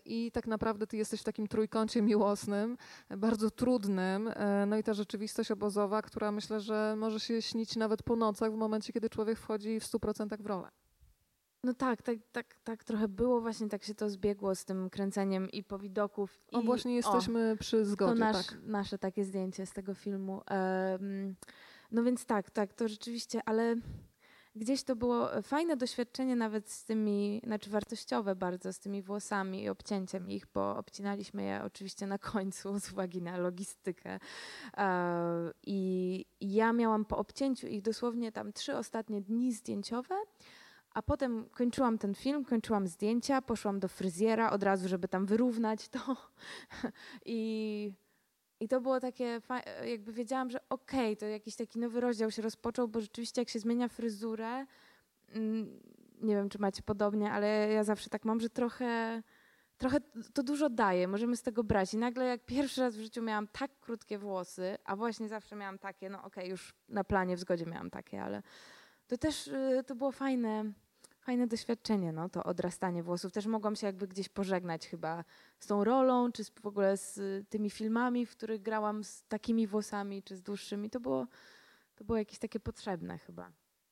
i tak naprawdę ty jesteś w takim trójkącie miłosnym, bardzo trudnym. No i ta rzeczywistość obozowa, która myślę, że może się śnić nawet po nocach w momencie, kiedy człowiek wchodzi w 100% w rolę. No tak, tak, tak, tak trochę było, właśnie tak się to zbiegło z tym kręceniem i powidoków. O, i, właśnie jesteśmy o, przy zgodzie, to nasz, tak. nasze takie zdjęcie z tego filmu. Um, no więc tak, tak, to rzeczywiście, ale gdzieś to było fajne doświadczenie nawet z tymi, znaczy wartościowe bardzo, z tymi włosami i obcięciem ich, bo obcinaliśmy je oczywiście na końcu z uwagi na logistykę. E, I ja miałam po obcięciu ich dosłownie tam trzy ostatnie dni zdjęciowe, a potem kończyłam ten film, kończyłam zdjęcia, poszłam do fryzjera od razu, żeby tam wyrównać to. I i to było takie, jakby wiedziałam, że okej, okay, to jakiś taki nowy rozdział się rozpoczął, bo rzeczywiście jak się zmienia fryzurę, mm, nie wiem, czy macie podobnie, ale ja zawsze tak mam, że trochę, trochę to dużo daje, możemy z tego brać. I nagle jak pierwszy raz w życiu miałam tak krótkie włosy, a właśnie zawsze miałam takie, no okej, okay, już na planie w zgodzie miałam takie, ale to też y, to było fajne fajne doświadczenie, no, to odrastanie włosów. Też mogłam się jakby gdzieś pożegnać chyba z tą rolą, czy z, w ogóle z tymi filmami, w których grałam z takimi włosami, czy z dłuższymi. To było, to było jakieś takie potrzebne chyba.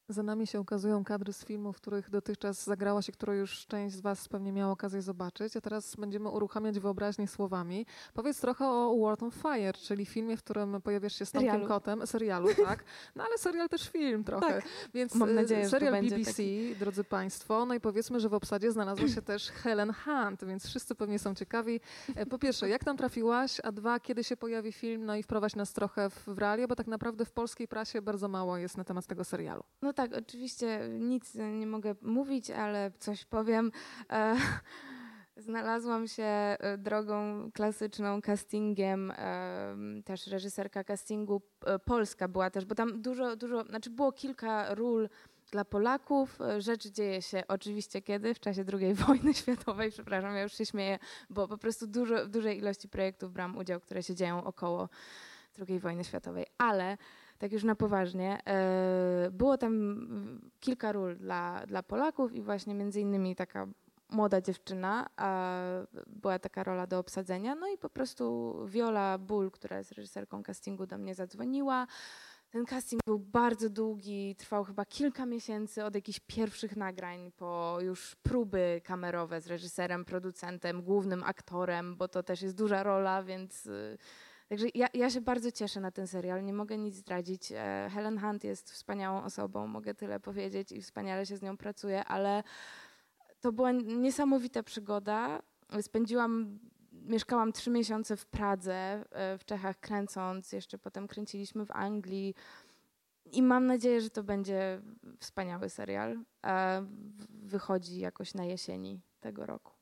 Za nami się ukazują kadry z filmów, których dotychczas zagrałaś i które już część z Was pewnie miała okazję zobaczyć, a teraz będziemy uruchamiać wyobraźnię słowami. Powiedz trochę o World on Fire, czyli filmie, w którym pojawiasz się z Tomkiem. Kotem, serialu, tak? No ale serial też film trochę. Tak. Więc Mam nadzieję, serial BBC, taki... drodzy Państwo. No i powiedzmy, że w obsadzie znalazła się też Helen Hunt, więc wszyscy pewnie są ciekawi. E, po pierwsze, jak tam trafiłaś, a dwa, kiedy się pojawi film, no i wprowadź nas trochę w, realia, bo tak naprawdę w polskiej prasie bardzo mało jest na temat tego serialu. No tak, tak, oczywiście nic nie mogę mówić, ale coś powiem. E, znalazłam się e, drogą klasyczną, castingiem, e, też reżyserka castingu polska była też, bo tam dużo, dużo, znaczy było kilka ról dla Polaków. Rzecz dzieje się oczywiście kiedy? W czasie II wojny światowej, przepraszam, ja już się śmieję, bo po prostu dużo, w dużej ilości projektów brałam udział, które się dzieją około II wojny światowej, ale tak już na poważnie. E, było tam kilka ról dla, dla Polaków i właśnie między innymi taka młoda dziewczyna, była taka rola do obsadzenia. No i po prostu Viola Bull, która jest reżyserką castingu, do mnie zadzwoniła. Ten casting był bardzo długi, trwał chyba kilka miesięcy od jakichś pierwszych nagrań po już próby kamerowe z reżyserem, producentem, głównym aktorem, bo to też jest duża rola, więc y, Także ja, ja się bardzo cieszę na ten serial, nie mogę nic zdradzić. E, Helen Hunt jest wspaniałą osobą, mogę tyle powiedzieć i wspaniale się z nią pracuje, ale to była niesamowita przygoda. Spędziłam, mieszkałam trzy miesiące w Pradze, e, w Czechach kręcąc, jeszcze potem kręciliśmy w Anglii. I mam nadzieję, że to będzie wspaniały serial. E, wychodzi jakoś na jesieni tego roku.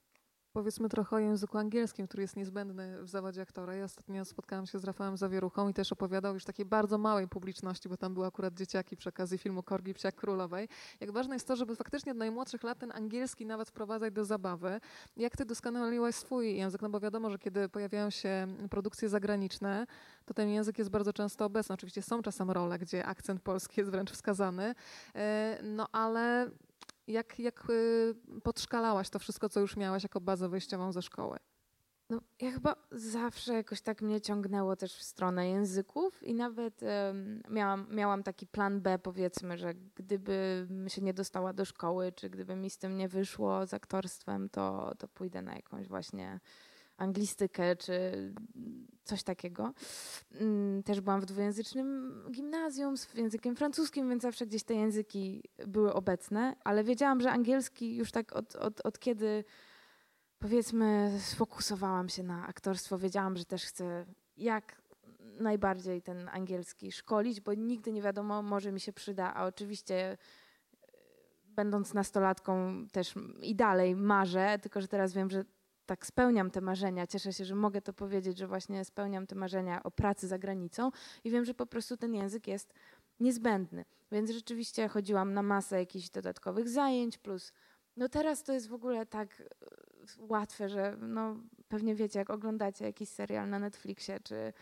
Powiedzmy trochę o języku angielskim, który jest niezbędny w zawodzie aktora. Ja ostatnio spotkałam się z Rafałem Zawieruchą i też opowiadał już takiej bardzo małej publiczności, bo tam były akurat dzieciaki przy okazji filmu Korgi Psiak Królowej. Jak ważne jest to, żeby faktycznie od najmłodszych lat ten angielski nawet wprowadzać do zabawy. Jak ty doskonaliłaś swój język? No bo wiadomo, że kiedy pojawiają się produkcje zagraniczne, to ten język jest bardzo często obecny. Oczywiście są czasem role, gdzie akcent polski jest wręcz wskazany, e, no ale jak, jak y, podszkalałaś to wszystko, co już miałaś jako bazę wyjściową ze szkoły? No, ja chyba zawsze jakoś tak mnie ciągnęło też w stronę języków i nawet um, miałam, miałam taki plan B, powiedzmy, że gdybym się nie dostała do szkoły, czy gdyby mi z tym nie wyszło z aktorstwem, to, to pójdę na jakąś właśnie anglistykę czy coś takiego. Mm, też byłam w dwujęzycznym gimnazjum z językiem francuskim, więc zawsze gdzieś te języki były obecne, ale wiedziałam, że angielski już tak od, od, od kiedy powiedzmy, sfokusowałam się na aktorstwo. Wiedziałam, że też chcę jak najbardziej ten angielski szkolić, bo nigdy nie wiadomo, może mi się przyda, a oczywiście będąc nastolatką też i dalej marzę, tylko że teraz wiem, że tak spełniam te marzenia. Cieszę się, że mogę to powiedzieć, że właśnie spełniam te marzenia o pracy za granicą i wiem, że po prostu ten język jest niezbędny. Więc rzeczywiście chodziłam na masę jakichś dodatkowych zajęć, plus no teraz to jest w ogóle tak e, łatwe, że no pewnie wiecie, jak oglądacie jakiś serial na Netflixie czy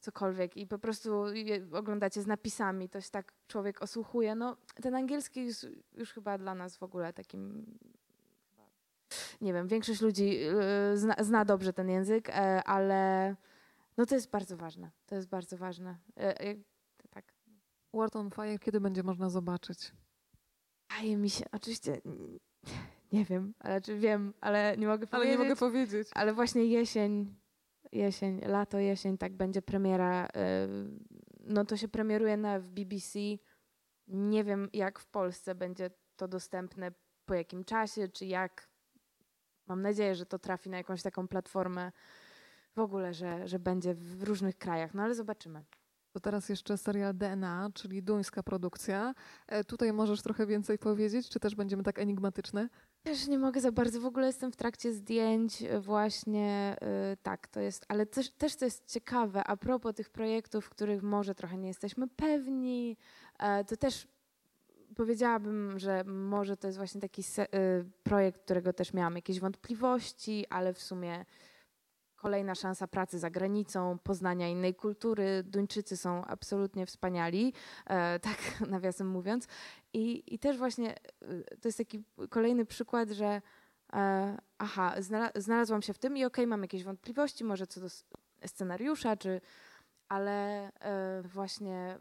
cokolwiek i po prostu oglądacie z napisami, to się tak człowiek osłuchuje. No ten angielski jest już chyba dla nas w ogóle takim nie wiem, większość ludzi e, zna, zna, dobrze ten język, e, ale no to jest bardzo ważne. To jest bardzo ważne. Tak. Word on Fire kiedy będzie można zobaczyć? Wydaje mi się, oczywiście nie wiem, ale czy wiem, ale nie mogę powiedzieć. Ale nie mogę powiedzieć. Ale właśnie jesień, jesień, lato, jesień, tak będzie premiera. E, no to się premieruje na, w BBC. Nie wiem, jak w Polsce będzie to dostępne, po jakim czasie, czy jak. Mam nadzieję, że to trafi na jakąś taką platformę w ogóle, że, że będzie w różnych krajach, no ale zobaczymy. To teraz jeszcze serial DNA, czyli duńska produkcja. E, tutaj możesz trochę więcej powiedzieć, czy też będziemy tak enigmatyczne? Też nie mogę za bardzo, w ogóle jestem w trakcie zdjęć e, właśnie, yy, tak, to jest, ale też, też to jest ciekawe, a propos tych projektów, których może trochę nie jesteśmy pewni, yy, to też powiedziałabym, że może to jest właśnie taki yy, projekt, którego też miałam jakieś wątpliwości, ale w sumie kolejna szansa pracy za granicą, poznania innej kultury. Duńczycy są absolutnie wspaniali, e, tak nawiasem mówiąc. I, I też właśnie e, to jest taki kolejny przykład, że e, aha, znalazłam się w tym i okej, okay, mam jakieś wątpliwości, może co do scenariusza, czy, ale e, właśnie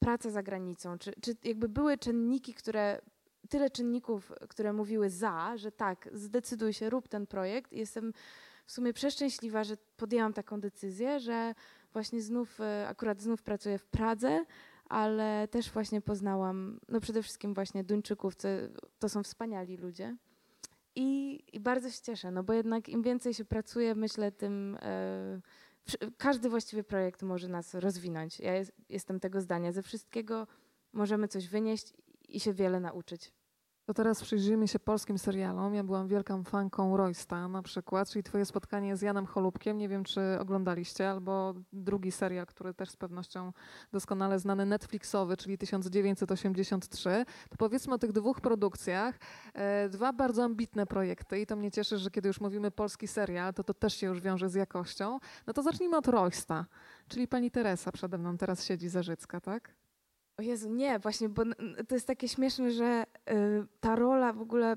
praca za granicą, czy, czy jakby były czynniki, które tyle czynników, które mówiły za, że tak, zdecyduj się, rób ten projekt. Jestem w sumie przeszczęśliwa, że podjęłam taką decyzję, że właśnie znów, e, akurat znów pracuję w Pradze, ale też właśnie poznałam, no przede wszystkim właśnie Duńczyków, to, to są wspaniali ludzie. I, I, bardzo się cieszę, no bo jednak im więcej się pracuje, myślę, tym e, każdy właściwy projekt może nas rozwinąć. Ja jest, jestem tego zdania. Ze wszystkiego możemy coś wynieść i się wiele nauczyć. To teraz przyjrzyjmy się polskim serialom. Ja byłam wielką fanką Roysta na przykład, czyli twoje spotkanie z Janem Holubkiem. Nie wiem, czy oglądaliście, albo drugi serial, który też z pewnością doskonale znany, Netflixowy, czyli 1983. To powiedzmy o tych dwóch produkcjach. E, dwa bardzo ambitne projekty i to mnie cieszy, że kiedy już mówimy polski serial, to to też się już wiąże z jakością. No to zacznijmy od Roysta, czyli pani Teresa przede mną teraz siedzi Zarzycka, tak? O Jezu, nie, właśnie, bo to jest takie śmieszne, że y, ta rola w ogóle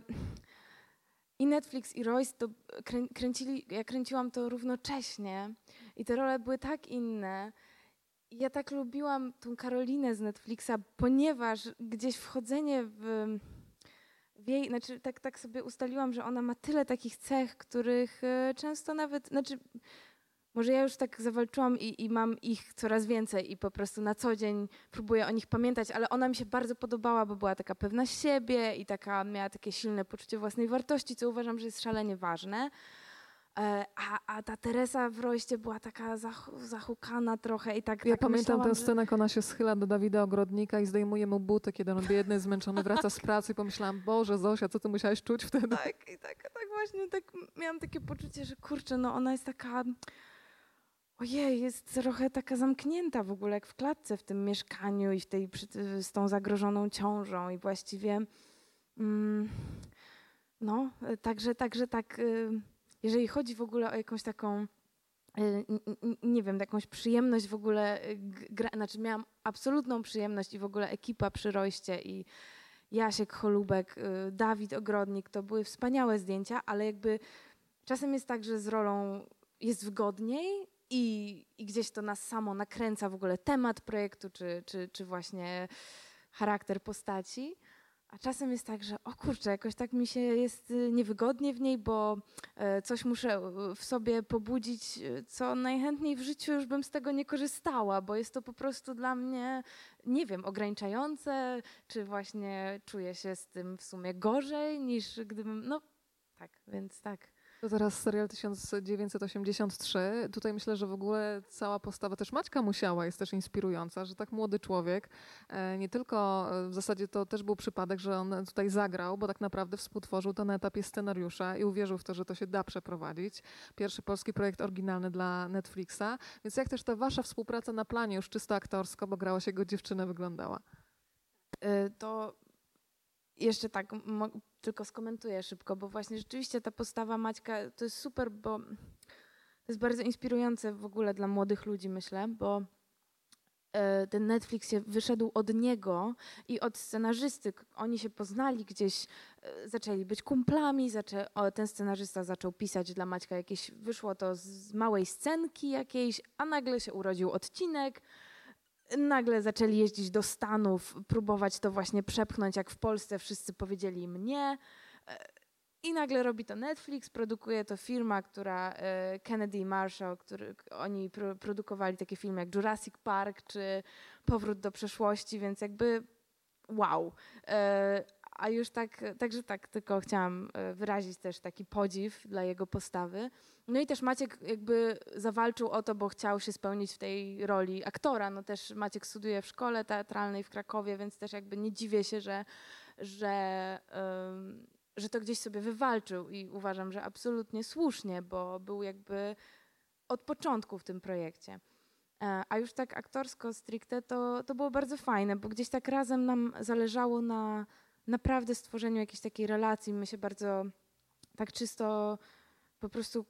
i Netflix i Royce to krę, kręcili, ja kręciłam to równocześnie i te role były tak inne. Ja tak lubiłam tą Karolinę z Netflixa, ponieważ gdzieś wchodzenie w, w jej, znaczy tak, tak sobie ustaliłam, że ona ma tyle takich cech, których y, często nawet, znaczy może ja już tak zawalczyłam i, i, mam ich coraz więcej i po prostu na co dzień próbuję o nich pamiętać, ale ona mi się bardzo podobała, bo była taka pewna siebie i taka miała takie silne poczucie własnej wartości, co uważam, że jest szalenie ważne. E, a, a ta Teresa w Roście była taka zach, zahukana trochę i tak Ja tak pamiętam tę scenę, jak ona się schyla do Dawida Ogrodnika i zdejmuje mu buty, kiedy on biedny, zmęczony wraca z pracy i pomyślałam, Boże Zosia, co ty musiałaś czuć wtedy? Tak, i tak, tak właśnie, tak miałam takie poczucie, że kurczę, no ona jest taka ojej, jest trochę taka zamknięta w ogóle, jak w klatce w tym mieszkaniu i w tej, z tą zagrożoną ciążą i właściwie mm, no, także, także tak, y, jeżeli chodzi w ogóle o jakąś taką y, nie wiem, jakąś przyjemność w ogóle, y, gra, znaczy miałam absolutną przyjemność i w ogóle ekipa przy Roście i Jasiek Holubek, Dawid Ogrodnik, to były wspaniałe zdjęcia, ale jakby czasem jest tak, że z rolą jest wygodniej, i, i gdzieś to nas samo nakręca w ogóle temat projektu, czy, czy, czy właśnie charakter postaci. A czasem jest tak, że o kurczę, jakoś tak mi się jest y, niewygodnie w niej, bo e, coś muszę w sobie pobudzić, y, co najchętniej w życiu już bym z tego nie korzystała, bo jest to po prostu dla mnie, nie wiem, ograniczające, czy właśnie czuję się z tym w sumie gorzej niż gdybym, no tak, więc tak. To teraz serial 1983. Tutaj myślę, że w ogóle cała postawa też Maćka Musiała jest też inspirująca, że tak młody człowiek, e, nie tylko e, w zasadzie to też był przypadek, że on tutaj zagrał, bo tak naprawdę współtworzył to na etapie scenariusza i uwierzył w to, że to się da przeprowadzić. Pierwszy polski projekt oryginalny dla Netflixa. Więc jak też ta wasza współpraca na planie już czysto aktorsko, bo grała się go dziewczynę, wyglądała? E, to jeszcze tak tylko skomentuję szybko, bo właśnie rzeczywiście ta postawa Maćka to jest super, bo to jest bardzo inspirujące w ogóle dla młodych ludzi, myślę, bo e, ten Netflix się wyszedł od niego i od scenarzysty. Oni się poznali gdzieś, e, zaczęli być kumplami, zaczę, o, ten scenarzysta zaczął pisać dla Maćka jakieś, wyszło to z małej scenki jakiejś, a nagle się urodził odcinek, nagle zaczęli jeździć do Stanów, próbować to właśnie przepchnąć, jak w Polsce wszyscy powiedzieli mnie. I nagle robi to Netflix, produkuje to firma, która e, Kennedy i Marshall, który, oni produkowali takie filmy jak Jurassic Park czy Powrót do przeszłości, więc jakby wow. A już tak, także tak, tylko chciałam e, wyrazić też taki podziw dla jego postawy. No i też Maciek jakby zawalczył o to, bo chciał się spełnić w tej roli aktora. No też Maciek studiuje w szkole teatralnej w Krakowie, więc też jakby nie dziwię się, że, że, um, że to gdzieś sobie wywalczył i uważam, że absolutnie słusznie, bo był jakby od początku w tym projekcie. E, a już tak aktorsko stricte to, to było bardzo fajne, bo gdzieś tak razem nam zależało na naprawdę stworzeniu jakiejś takiej relacji. My się bardzo tak czysto po prostu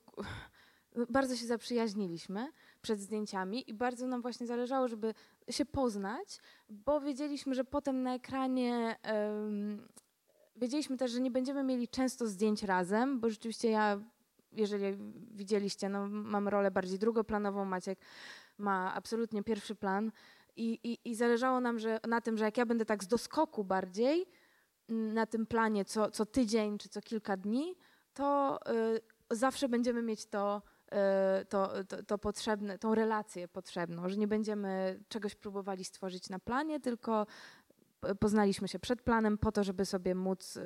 bardzo się zaprzyjaźniliśmy przed zdjęciami i bardzo nam właśnie zależało, żeby się poznać, bo wiedzieliśmy, że potem na ekranie um, wiedzieliśmy też, że nie będziemy mieli często zdjęć razem, bo rzeczywiście ja, jeżeli widzieliście, no, mam rolę bardziej drugoplanową, Maciek ma absolutnie pierwszy plan i, i, i zależało nam że, na tym, że jak ja będę tak z doskoku bardziej na tym planie co, co tydzień czy co kilka dni, to y, zawsze będziemy mieć to, e, to, to, to, potrzebne, tą relację potrzebną, że nie będziemy czegoś próbowali stworzyć na planie, tylko poznaliśmy się przed planem po to, żeby sobie móc,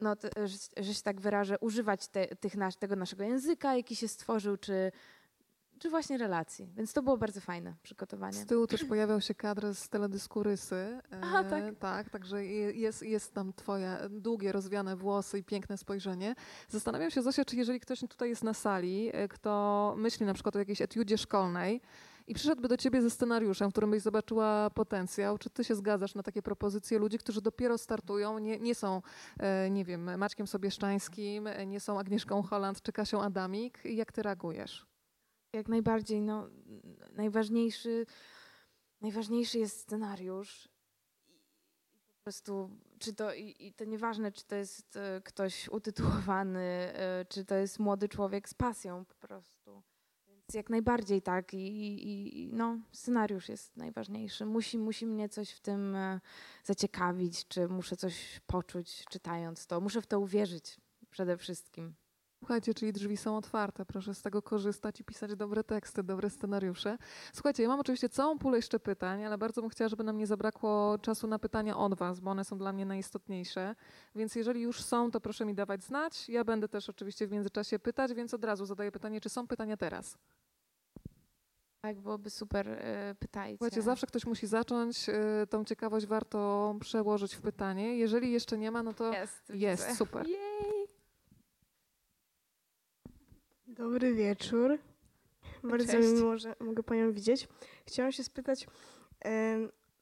no, że, że się tak wyrażę, używać te, tych nasz, tego naszego języka, jaki się stworzył, czy, czy właśnie relacji. Więc to było bardzo fajne przygotowanie. Z tyłu też pojawiał się kadr z teledysku Rysy. Aha, tak. E, tak, także jest, jest tam twoje długie, rozwiane włosy i piękne spojrzenie. Zastanawiam się, Zosia, czy jeżeli ktoś tutaj jest na sali, e, kto myśli na przykład o jakiejś etiudzie szkolnej, i przyszedłby do ciebie ze scenariuszem, w którym byś zobaczyła potencjał. Czy ty się zgadzasz na takie propozycje ludzi, którzy dopiero startują, nie, nie są, e, nie wiem, Maćkiem Sobieszczańskim, nie są Agnieszką Holland czy Kasią Adamik? Jak ty reagujesz? Jak najbardziej, no, najważniejszy, najważniejszy jest scenariusz. I po prostu, czy to, i, i to nieważne, czy to jest e, ktoś utytułowany, e, czy to jest młody człowiek z pasją po prostu. Więc jak najbardziej tak. I, i, i no, scenariusz jest najważniejszy. Musi, musi mnie coś w tym e, zaciekawić, czy muszę coś poczuć czytając to. Muszę w to uwierzyć przede wszystkim. Słuchajcie, czyli drzwi są otwarte, proszę z tego korzystać i pisać dobre teksty, dobre scenariusze. Słuchajcie, ja mam oczywiście całą pulę jeszcze pytań, ale bardzo bym chciała, żeby nam nie zabrakło czasu na pytania od Was, bo one są dla mnie najistotniejsze. Więc jeżeli już są, to proszę mi dawać znać. Ja będę też oczywiście w międzyczasie pytać, więc od razu zadaję pytanie, czy są pytania teraz? Tak, byłoby super, yy, pytajcie. Słuchajcie, zawsze ktoś musi zacząć, yy, tą ciekawość warto przełożyć w pytanie. Jeżeli jeszcze nie ma, no to jest, jest super. Jej. Dobry wieczór. Bardzo Cześć. mi miło, że mogę Panią widzieć. Chciałam się spytać,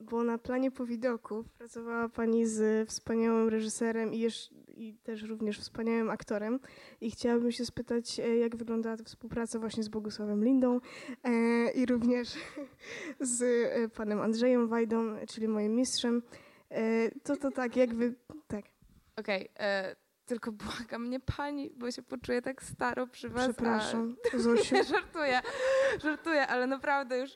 bo na planie po widoku pracowała Pani z wspaniałym reżyserem i, jeszcze, i też również wspaniałym aktorem i chciałabym się spytać, e, jak wyglądała ta współpraca właśnie z Bogusławem Lindą e, i również z e, Panem Andrzejem Wajdą, czyli moim mistrzem. To to tak, jakby, tak. Okej, okay, tylko błagam mnie pani, bo się poczuję tak staro przy was. Przepraszam, a... Zosiu. żartuję, żartuję, ale naprawdę już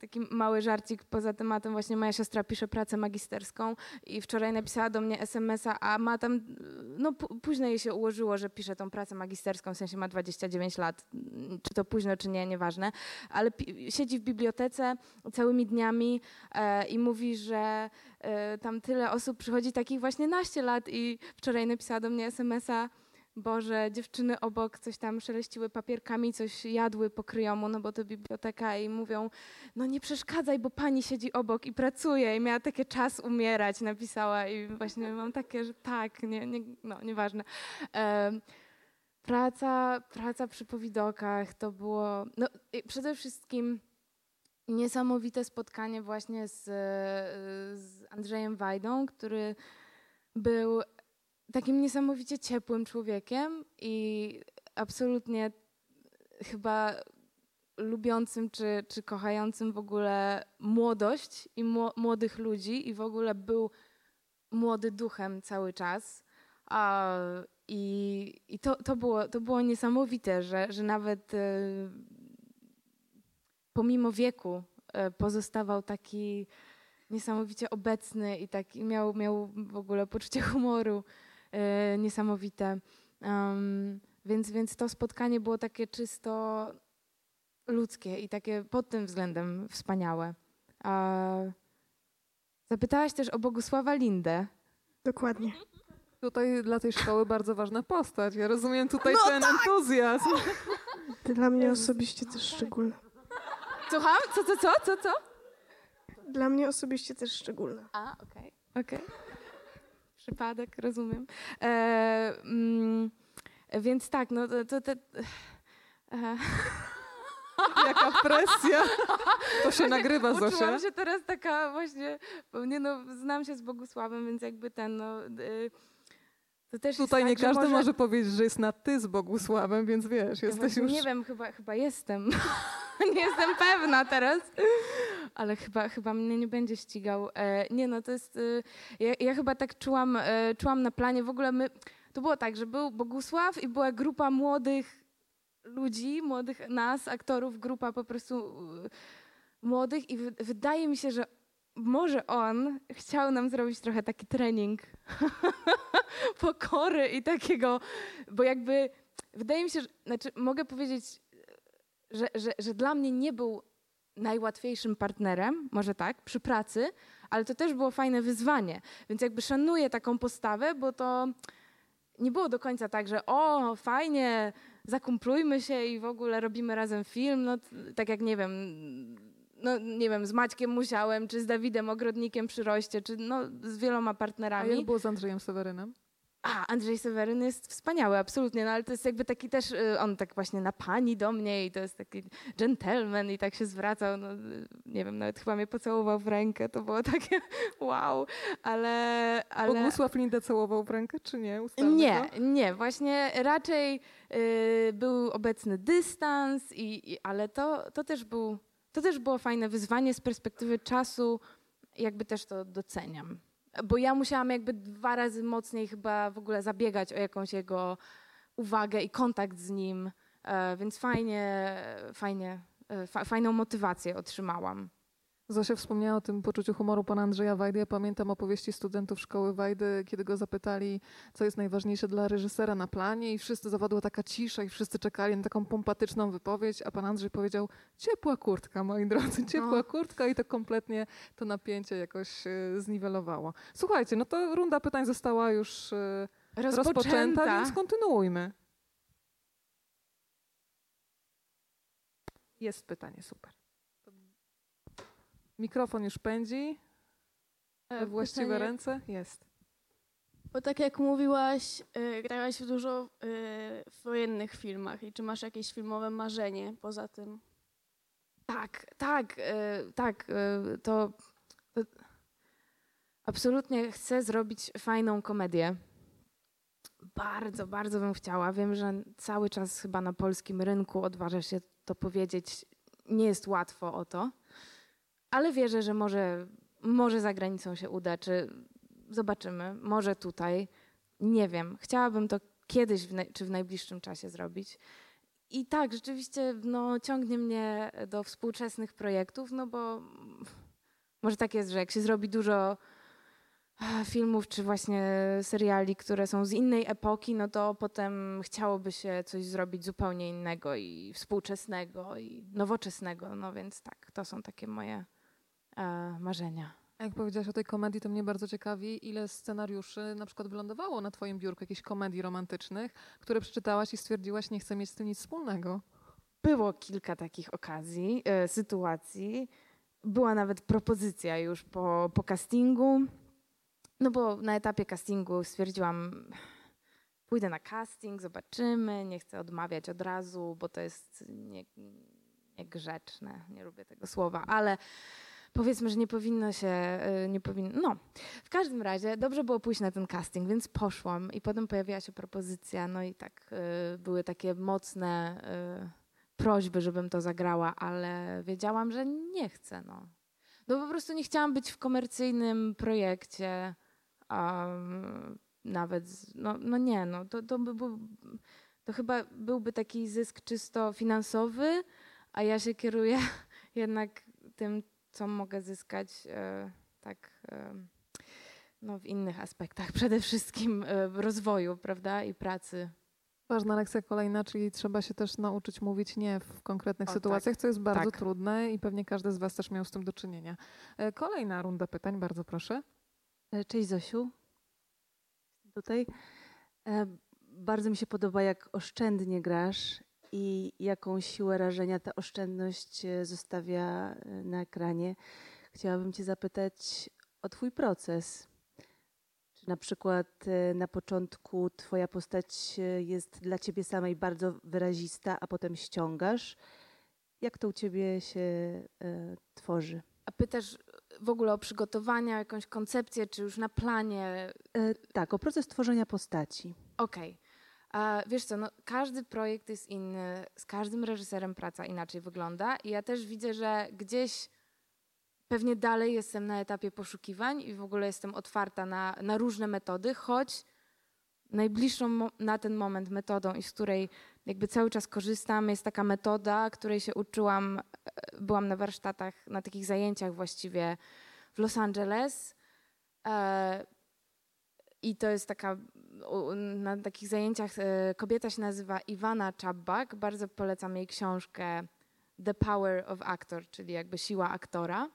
taki mały żarcik poza tematem. Właśnie moja siostra pisze pracę magisterską i wczoraj napisała do mnie SMS-a, a ma tam, no późno jej się ułożyło, że pisze tą pracę magisterską, w sensie ma 29 lat, czy to późno, czy nie, nieważne, ale siedzi w bibliotece całymi dniami e, i mówi, że e, tam tyle osób przychodzi takich właśnie naście lat i wczoraj napisała do mnie SMS-a, bo że dziewczyny obok coś tam szeleściły papierkami, coś jadły po kryjomu, no bo to biblioteka i mówią, no nie przeszkadzaj, bo pani siedzi obok i pracuje i miała taki czas umierać, napisała i właśnie mam takie, że tak, nie, nie, no nieważne. praca, praca przy powidokach to było, no przede wszystkim niesamowite spotkanie właśnie z, z Andrzejem Wajdą, który był takim niesamowicie ciepłym człowiekiem i absolutnie chyba lubiącym czy, czy kochającym w ogóle młodość i młodych ludzi i w ogóle był młody duchem cały czas. I i to, to, było, to było niesamowite, że, że nawet e, pomimo wieku e, pozostawał taki niesamowicie obecny i taki miał, miał w ogóle poczucie humoru niesamowite. Um, więc, więc to spotkanie było takie czysto ludzkie i takie pod tym względem wspaniałe. A, zapytałaś też o Bogusława Lindę. Dokładnie. Tutaj dla tej szkoły bardzo ważna postać. Ja rozumiem tutaj no ten tak! entuzjazm. Dla mnie osobiście też szczególna. Słucham? Co, co, co, co, co? Dla mnie osobiście też szczególna. A, okej, okay. okej. Okay. Przypadek, rozumiem. E, mm, więc tak, no to... to, to e. Jaka presja. To się nagrywa, Zosia. Uczułam się teraz taka właśnie, bo nie no, znam się z Bogusławem, więc jakby ten, no... Y, to też Tutaj tak, nie każdy może... może... powiedzieć, że jest na ty z Bogusławem, więc wiesz, jesteś już... Nie wiem, chyba, chyba jestem. nie jestem pewna teraz. Ale chyba, chyba mnie nie będzie ścigał. E, nie no, to jest... E, ja, ja, chyba tak czułam, e, czułam na planie. W ogóle my... To było tak, że był Bogusław i była grupa młodych ludzi, młodych nas, aktorów, grupa po prostu młodych i wydaje mi się, że może on chciał nam zrobić trochę taki trening pokory i takiego, bo jakby wydaje mi się, że, znaczy mogę powiedzieć, że, że, że dla mnie nie był najłatwiejszym partnerem, może tak, przy pracy, ale to też było fajne wyzwanie. Więc jakby szanuję taką postawę, bo to nie było do końca tak, że o, fajnie, zakumplujmy się i w ogóle robimy razem film. No, tak jak nie wiem, no nie wiem, z Maćkiem Musiałem, czy z Dawidem Ogrodnikiem przy Roście, czy no z wieloma partnerami. A jak było z Andrzejem Sewerynem? A, Andrzej Seweryn jest wspaniały, absolutnie, no ale to jest jakby taki też, y, on tak właśnie na pani do mnie i to jest taki gentleman i tak się zwracał, no nie wiem, nawet chyba mnie pocałował w rękę, to było takie wow, ale... ale... Bogusław Lindę całował w rękę, czy nie? nie, to? nie, właśnie raczej y, był obecny dystans, i, i, ale to, to, też był, to też było fajne wyzwanie z perspektywy czasu, jakby też to doceniam bo ja musiałam jakby dwa razy mocniej chyba w ogóle zabiegać o jakąś jego uwagę i kontakt z nim, e, więc fajnie, fajnie, e, fajną motywację otrzymałam. Zosia wspomniała o tym poczuciu humoru pana Andrzeja Wajdy. Ja pamiętam opowieści studentów szkoły Wajdy, kiedy go zapytali, co jest najważniejsze dla reżysera na planie i wszyscy zawadła taka cisza i wszyscy czekali na taką pompatyczną wypowiedź, a pan Andrzej powiedział ciepła kurtka, moi drodzy, ciepła no. kurtka i to kompletnie to napięcie jakoś y, zniwelowało. Słuchajcie, no to runda pytań została już y, rozpoczęta, rozpoczęta więc kontynuujmy. Jest pytanie, super. Mikrofon już pędzi. We e, właściwe Pytanie, ręce? Jest. Bo tak jak mówiłaś, y, grałaś w dużo y, w wojennych filmach i czy masz jakieś filmowe marzenie poza tym? Tak, tak, y, tak. To, to absolutnie chcę zrobić fajną komedię. Bardzo, bardzo bym chciała. Wiem, że cały czas chyba na polskim rynku odważę się to powiedzieć. Nie jest łatwo o to ale wierzę, że może, może za granicą się uda, czy zobaczymy, może tutaj. Nie wiem. Chciałabym to kiedyś w czy w najbliższym czasie zrobić. I tak, rzeczywiście no, ciągnie mnie do współczesnych projektów, no bo może tak jest, że jak się zrobi dużo filmów czy właśnie seriali, które są z innej epoki, no to potem chciałoby się coś zrobić zupełnie innego i współczesnego i nowoczesnego. No więc tak, to są takie moje marzenia. A jak powiedziałaś o tej komedii, to mnie bardzo ciekawi, ile scenariuszy na przykład wylądowało na twoim biurku, jakichś komedii romantycznych, które przeczytałaś i stwierdziłaś, nie chcę mieć z tym nic wspólnego. Było kilka takich okazji, e, sytuacji. Była nawet propozycja już po, po castingu. No bo na etapie castingu stwierdziłam, pójdę na casting, zobaczymy, nie chcę odmawiać od razu, bo to jest nie, niegrzeczne, nie lubię tego słowa, ale powiedzmy, że nie powinno się, y, nie powinno, no. W każdym razie dobrze było pójść na ten casting, więc poszłam i potem pojawiła się propozycja, no i tak y, były takie mocne y, prośby, żebym to zagrała, ale wiedziałam, że nie chcę, no. No po prostu nie chciałam być w komercyjnym projekcie, um, nawet, no, no nie, no to, to, by był, to chyba byłby taki zysk czysto finansowy, a ja się kieruję jednak tym, co mogę zyskać e, tak e, no, w innych aspektach, przede wszystkim e, rozwoju, prawda, i pracy. Ważna lekcja kolejna, czyli trzeba się też nauczyć mówić nie w konkretnych O, sytuacjach, co jest bardzo tak. trudne i pewnie każdy z Was też miał z tym do czynienia. Kolejna runda pytań, bardzo proszę. Cześć Zosiu. Jestem tutaj. Bardzo mi się podoba, jak oszczędnie grasz i jaką siłę rażenia ta oszczędność e, zostawia e, na ekranie. Chciałabym Cię zapytać o Twój proces. Czy na przykład e, na początku Twoja postać jest dla Ciebie samej bardzo wyrazista, a potem ściągasz? Jak to u Ciebie się tworzy? A pytasz w ogóle o przygotowania, jakąś koncepcję, czy już na planie? E, Tak, o proces tworzenia postaci. Okej. A Wiesz co, no, każdy projekt jest inny, z każdym reżyserem praca inaczej wygląda i ja też widzę, że gdzieś pewnie dalej jestem na etapie poszukiwań i w ogóle jestem otwarta na, na różne metody, choć najbliższą na ten moment metodą i z której jakby cały czas korzystam jest taka metoda, której się uczyłam, e, byłam na warsztatach, na takich zajęciach właściwie w Los Angeles. I to jest taka, na takich zajęciach e, kobieta się nazywa Iwana Czabak. Bardzo polecam jej książkę The Power of Actor, czyli jakby siła aktora.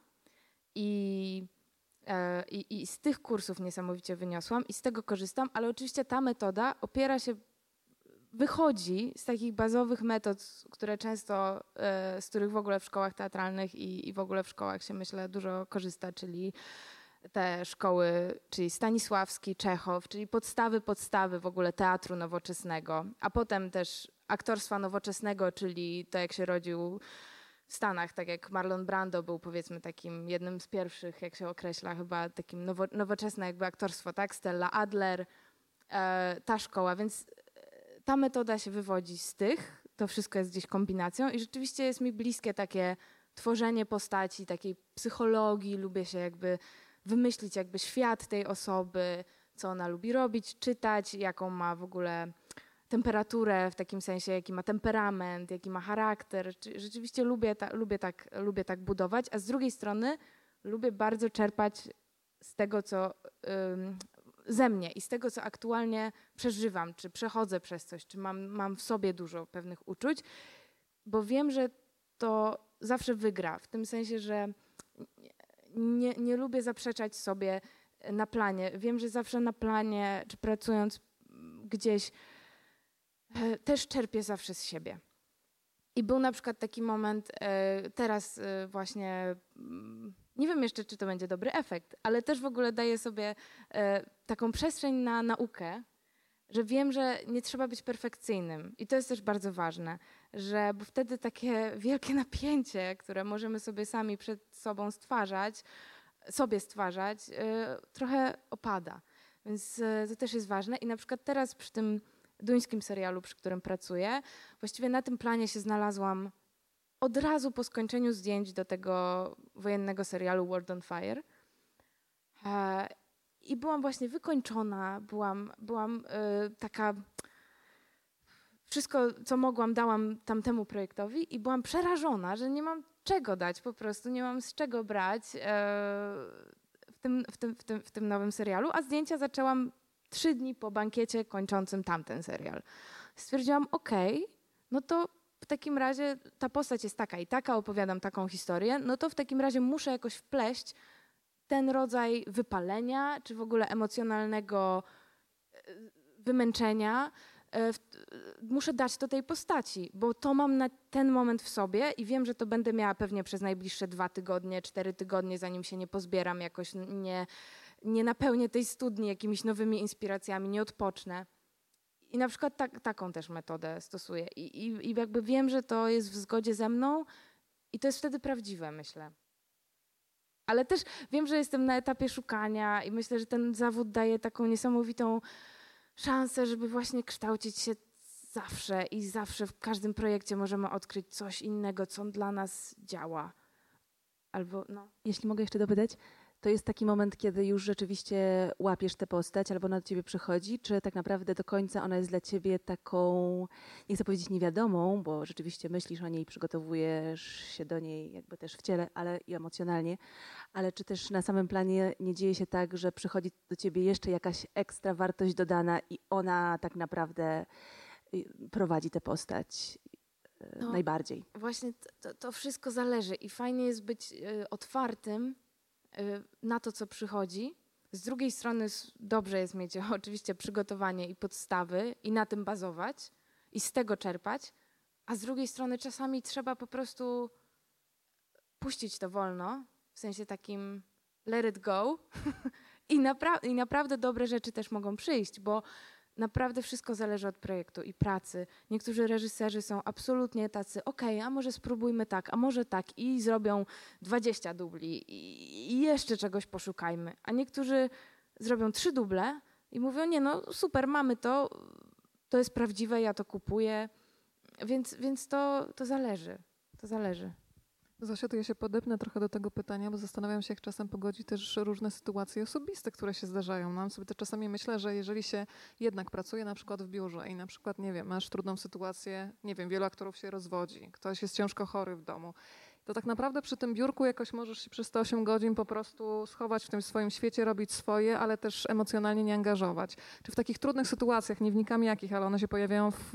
I, e, i, I z tych kursów niesamowicie wyniosłam i z tego korzystam, ale oczywiście ta metoda opiera się, wychodzi z takich bazowych metod, które często, e, z których w ogóle w szkołach teatralnych i, i w ogóle w szkołach się myślę dużo korzysta, czyli te szkoły, czyli Stanisławski, Czechow, czyli podstawy, podstawy w ogóle teatru nowoczesnego, a potem też aktorstwa nowoczesnego, czyli to jak się rodził w Stanach, tak jak Marlon Brando był powiedzmy takim jednym z pierwszych, jak się określa, chyba takim nowo, nowoczesne jakby aktorstwo, tak? Stella Adler, e, ta szkoła, więc e, ta metoda się wywodzi z tych, to wszystko jest gdzieś kombinacją i rzeczywiście jest mi bliskie takie tworzenie postaci, takiej psychologii, lubię się jakby wymyślić jakby świat tej osoby, co ona lubi robić, czytać, jaką ma w ogóle temperaturę, w takim sensie, jaki ma temperament, jaki ma charakter. Czy- Rzeczywiście lubię, ta, lubię, tak, lubię tak budować, a z drugiej strony lubię bardzo czerpać z tego, co ym, ze mnie i z tego, co aktualnie przeżywam, czy przechodzę przez coś, czy mam, mam w sobie dużo pewnych uczuć, bo wiem, że to zawsze wygra, w tym sensie, że nie, nie lubię zaprzeczać sobie na planie. Wiem, że zawsze na planie, czy pracując gdzieś, e, też czerpię zawsze z siebie. I był na przykład taki moment, e, teraz e, właśnie, mm, nie wiem jeszcze, czy to będzie dobry efekt, ale też w ogóle daję sobie e, taką przestrzeń na naukę, że wiem, że nie trzeba być perfekcyjnym. I to jest też bardzo ważne, że bo wtedy takie wielkie napięcie, które możemy sobie sami przed sobą stwarzać, sobie stwarzać, e, trochę opada. Więc e, to też jest ważne. I na przykład teraz przy tym duńskim serialu, przy którym pracuję, właściwie na tym planie się znalazłam od razu po skończeniu zdjęć do tego wojennego serialu World on Fire. I byłam właśnie wykończona, byłam, byłam e, taka. Wszystko, co mogłam, dałam tamtemu projektowi i byłam przerażona, że nie mam czego dać po prostu, nie mam z czego brać e, w, tym, w, tym, w, tym, w tym nowym serialu, a zdjęcia zaczęłam trzy dni po bankiecie kończącym tamten serial. Stwierdziłam, okej, no to w takim razie ta postać jest taka i taka, opowiadam taką historię, no to w takim razie muszę jakoś wpleść ten rodzaj wypalenia, czy w ogóle emocjonalnego e, wymęczenia, e, muszę dać to tej postaci, bo to mam na ten moment w sobie i wiem, że to będę miała pewnie przez najbliższe dwa tygodnie, cztery tygodnie, zanim się nie pozbieram, jakoś nie, nie napełnię tej studni jakimiś nowymi inspiracjami, nie odpocznę. I na przykład tak, taką też metodę stosuję. I, i, I jakby wiem, że to jest w zgodzie ze mną i to jest wtedy prawdziwe, myślę. Ale też wiem, że jestem na etapie szukania i myślę, że ten zawód daje taką niesamowitą szansę, żeby właśnie kształcić się zawsze i zawsze w każdym projekcie możemy odkryć coś innego, co dla nas działa. Albo, no. Jeśli mogę jeszcze dopytać, to jest taki moment, kiedy już rzeczywiście łapiesz tę postać albo na ciebie przychodzi, czy tak naprawdę do końca ona jest dla ciebie taką, nie chcę powiedzieć niewiadomą, bo rzeczywiście myślisz o niej, przygotowujesz się do niej jakby też w ciele, ale i emocjonalnie, ale czy też na samym planie nie dzieje się tak, że przychodzi do ciebie jeszcze jakaś ekstra wartość dodana i ona tak naprawdę y, prowadzi tę postać y, no, najbardziej? Właśnie to, to, wszystko zależy i fajnie jest być y, otwartym na to, co przychodzi. Z drugiej strony dobrze jest mieć oczywiście przygotowanie i podstawy i na tym bazować i z tego czerpać, a z drugiej strony czasami trzeba po prostu puścić to wolno, w sensie takim let it go i, napra i naprawdę dobre rzeczy też mogą przyjść, bo naprawdę wszystko zależy od projektu i pracy. Niektórzy reżyserzy są absolutnie tacy, okej, okay, a może spróbujmy tak, a może tak i zrobią 20 dubli i jeszcze czegoś poszukajmy. A niektórzy zrobią trzy duble i mówią, nie no super, mamy to, to jest prawdziwe, ja to kupuję. Więc, więc to, to zależy, to zależy. Zosia, to ja się podepnę trochę do tego pytania, bo zastanawiam się, jak czasem pogodzi też różne sytuacje osobiste, które się zdarzają. Mam sobie też czasami myślę, że jeżeli się jednak pracuje na przykład w biurze i na przykład, nie wiem, masz trudną sytuację, nie wiem, wielu aktorów się rozwodzi, ktoś jest ciężko chory w domu, to tak naprawdę przy tym biurku jakoś możesz się przez te 8 godzin po prostu schować w tym swoim świecie, robić swoje, ale też emocjonalnie nie angażować. Czy w takich trudnych sytuacjach, nie wnikam jakich, ale one się pojawiają w,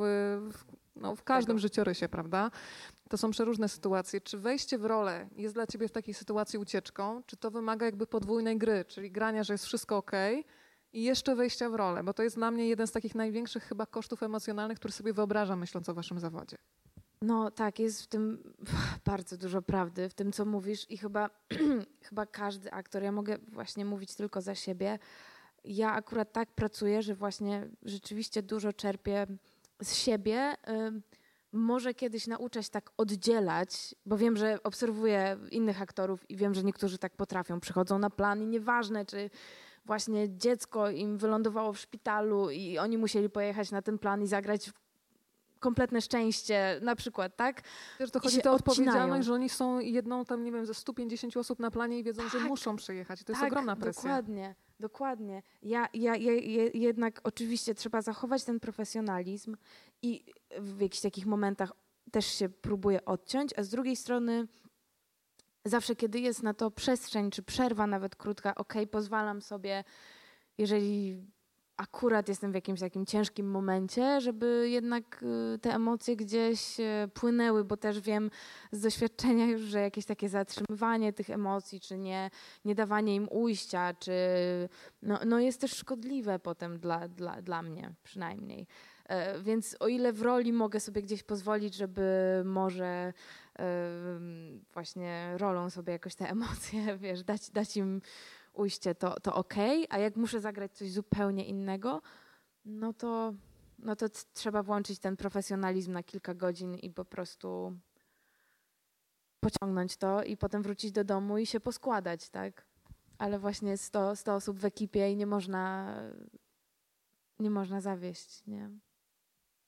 w no, w każdym Tego. życiorysie, prawda? To są przeróżne sytuacje. Czy wejście w rolę jest dla ciebie w takiej sytuacji ucieczką, czy to wymaga jakby podwójnej gry, czyli grania, że jest wszystko ok i jeszcze wejścia w rolę? Bo to jest dla mnie jeden z takich największych chyba kosztów emocjonalnych, który sobie wyobrażam, myśląc o waszym zawodzie. No tak, jest w tym bardzo dużo prawdy, w tym co mówisz i chyba, chyba każdy aktor, ja mogę właśnie mówić tylko za siebie, ja akurat tak pracuję, że właśnie rzeczywiście dużo czerpię z siebie może kiedyś nauczać tak oddzielać, bo wiem, że obserwuję innych aktorów i wiem, że niektórzy tak potrafią. Przychodzą na plan i nieważne, czy właśnie dziecko im wylądowało w szpitalu i oni musieli pojechać na ten plan i zagrać kompletne szczęście, na przykład, tak? Wiesz, to chodzi o odpowiedzialność, że oni są jedną tam, nie wiem, ze 150 osób na planie i wiedzą, tak, że muszą przyjechać. To jest tak, ogromna presja. dokładnie. Dokładnie. Ja, ja, ja, jednak oczywiście trzeba zachować ten profesjonalizm i w jakichś takich momentach też się próbuję odciąć, a z drugiej strony zawsze, kiedy jest na to przestrzeń czy przerwa nawet krótka, ok, pozwalam sobie, jeżeli akurat jestem w jakimś takim ciężkim momencie, żeby jednak y, te emocje gdzieś y, płynęły, bo też wiem z doświadczenia już, że jakieś takie zatrzymywanie tych emocji, czy nie, nie dawanie im ujścia, czy no, no jest też szkodliwe potem dla, dla, dla mnie przynajmniej. E, więc o ile w roli mogę sobie gdzieś pozwolić, żeby może właśnie rolą sobie jakoś te emocje, wiesz, dać, dać im ujście, to, to ok, a jak muszę zagrać coś zupełnie innego, no to, no to trzeba włączyć ten profesjonalizm na kilka godzin i po prostu pociągnąć to i potem wrócić do domu i się poskładać, tak? Ale właśnie 100, 100 osób w ekipie i nie można, nie można zawieść, nie?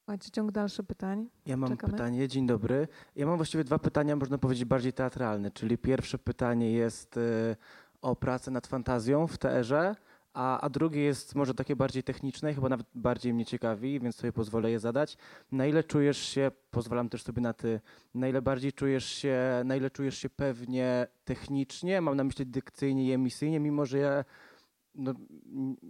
Macie ciąg dalszy pytań? Ja mam Czekamy. pytanie, dzień dobry. Ja mam właściwie dwa pytania, można powiedzieć bardziej teatralne, czyli pierwsze pytanie jest y, o pracę nad fantazją w TR-ze, a, a drugie jest może takie bardziej techniczne i chyba nawet bardziej mnie ciekawi, więc sobie pozwolę je zadać. Na ile czujesz się, pozwalam też sobie na ty, na ile bardziej czujesz się, na ile czujesz się pewnie technicznie, mam na myśli dykcyjnie i emisyjnie, mimo że ja, no,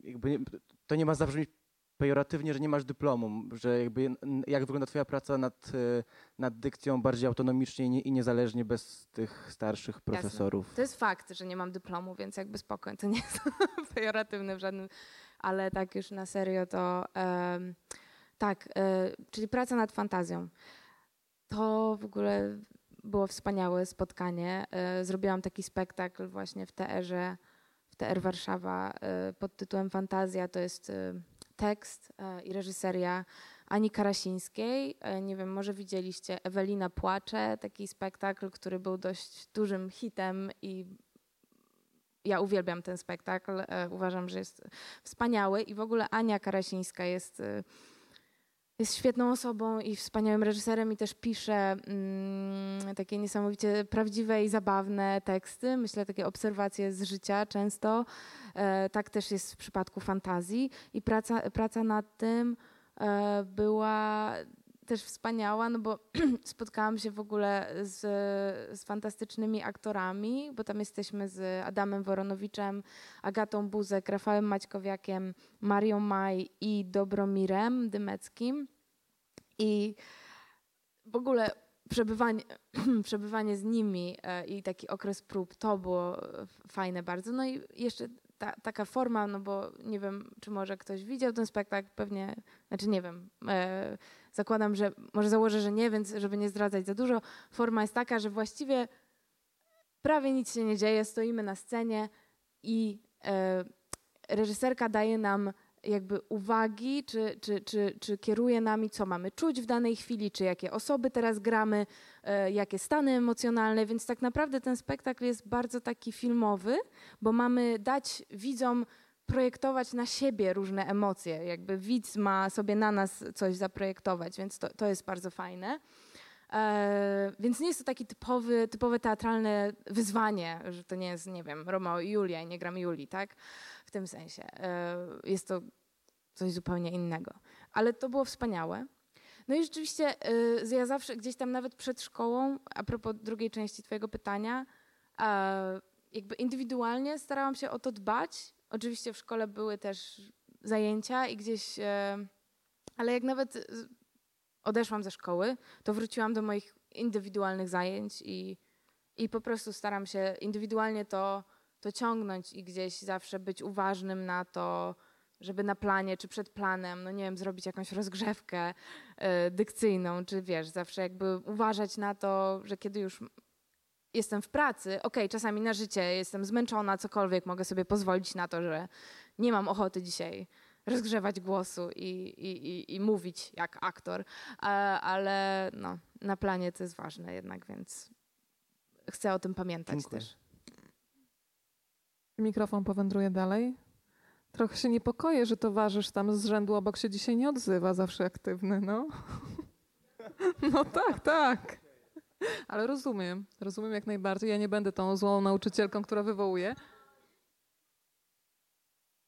jakby nie, to nie ma zabrzmieć pejoratywnie, że nie masz dyplomu, że jakby jak wygląda twoja praca nad, e, nad dykcją bardziej autonomicznie i, nie, i niezależnie bez tych starszych profesorów? Jasne. To jest fakt, że nie mam dyplomu, więc jakby spokojnie, to nie jest pejoratywne w żadnym, ale tak już na serio to um, tak, e, czyli praca nad fantazją. To w ogóle było wspaniałe spotkanie. E, zrobiłam taki spektakl właśnie w TR-ze, w TR Warszawa pod tytułem Fantazja. To jest tekst i reżyseria Ani Karasińskiej. Nie wiem, może widzieliście Ewelina Płacze, taki spektakl, który był dość dużym hitem i ja uwielbiam ten spektakl. Uważam, że jest wspaniały i w ogóle Ania Karasińska jest jest świetną osobą i wspaniałym reżyserem i też pisze mm, takie niesamowicie prawdziwe i zabawne teksty. Myślę, takie obserwacje z życia często. E, tak też jest w przypadku fantazji i praca, praca nad tym e, była też wspaniała, no bo spotkałam się w ogóle z, z fantastycznymi aktorami, bo tam jesteśmy z Adamem Woronowiczem, Agatą Buzek, Rafałem Maćkowiakiem, Marią Maj i Dobromirem Dymeckim. I w ogóle przebywanie, przebywanie z nimi e, i taki okres prób, to było fajne bardzo. No i jeszcze ta, taka forma, no bo nie wiem, czy może ktoś widział ten spektakl, pewnie, znaczy nie wiem, e, zakładam, że może założę, że nie, więc żeby nie zdradzać za dużo, forma jest taka, że właściwie prawie nic się nie dzieje, stoimy na scenie i e, reżyserka daje nam jakby uwagi, czy, czy, czy, czy kieruje nami, co mamy czuć w danej chwili, czy jakie osoby teraz gramy, e, jakie stany emocjonalne, więc tak naprawdę ten spektakl jest bardzo taki filmowy, bo mamy dać widzom projektować na siebie różne emocje, jakby widz ma sobie na nas coś zaprojektować, więc to, to jest bardzo fajne. E, więc nie jest to taki typowy, typowe teatralne wyzwanie, że to nie jest, nie wiem, Romeo i Julia i nie gram Julii, tak? W tym sensie. E, jest to coś zupełnie innego. Ale to było wspaniałe. No i rzeczywiście e, ja zawsze gdzieś tam nawet przed szkołą, a propos drugiej części twojego pytania, e, jakby indywidualnie starałam się o to dbać. Oczywiście w szkole były też zajęcia i gdzieś, e, ale jak nawet odeszłam ze szkoły, to wróciłam do moich indywidualnych zajęć i, i po prostu staram się indywidualnie to, to ciągnąć i gdzieś zawsze być uważnym na to, żeby na planie czy przed planem, no nie wiem, zrobić jakąś rozgrzewkę y, dykcyjną, czy wiesz, zawsze jakby uważać na to, że kiedy już jestem w pracy, okej, okay, czasami na życie jestem zmęczona, cokolwiek, mogę sobie pozwolić na to, że nie mam ochoty dzisiaj rozgrzewać głosu i, i, i, i mówić jak aktor, ale no, na planie to jest ważne jednak, więc chcę o tym pamiętać Dziękuję. też. Mikrofon powędruje dalej. Trochę się niepokoję, że towarzysz tam z rzędu obok się dzisiaj nie odzywa, zawsze aktywny, no. No tak, tak. Ale rozumiem, rozumiem jak najbardziej. Ja nie będę tą złą nauczycielką, która wywołuje.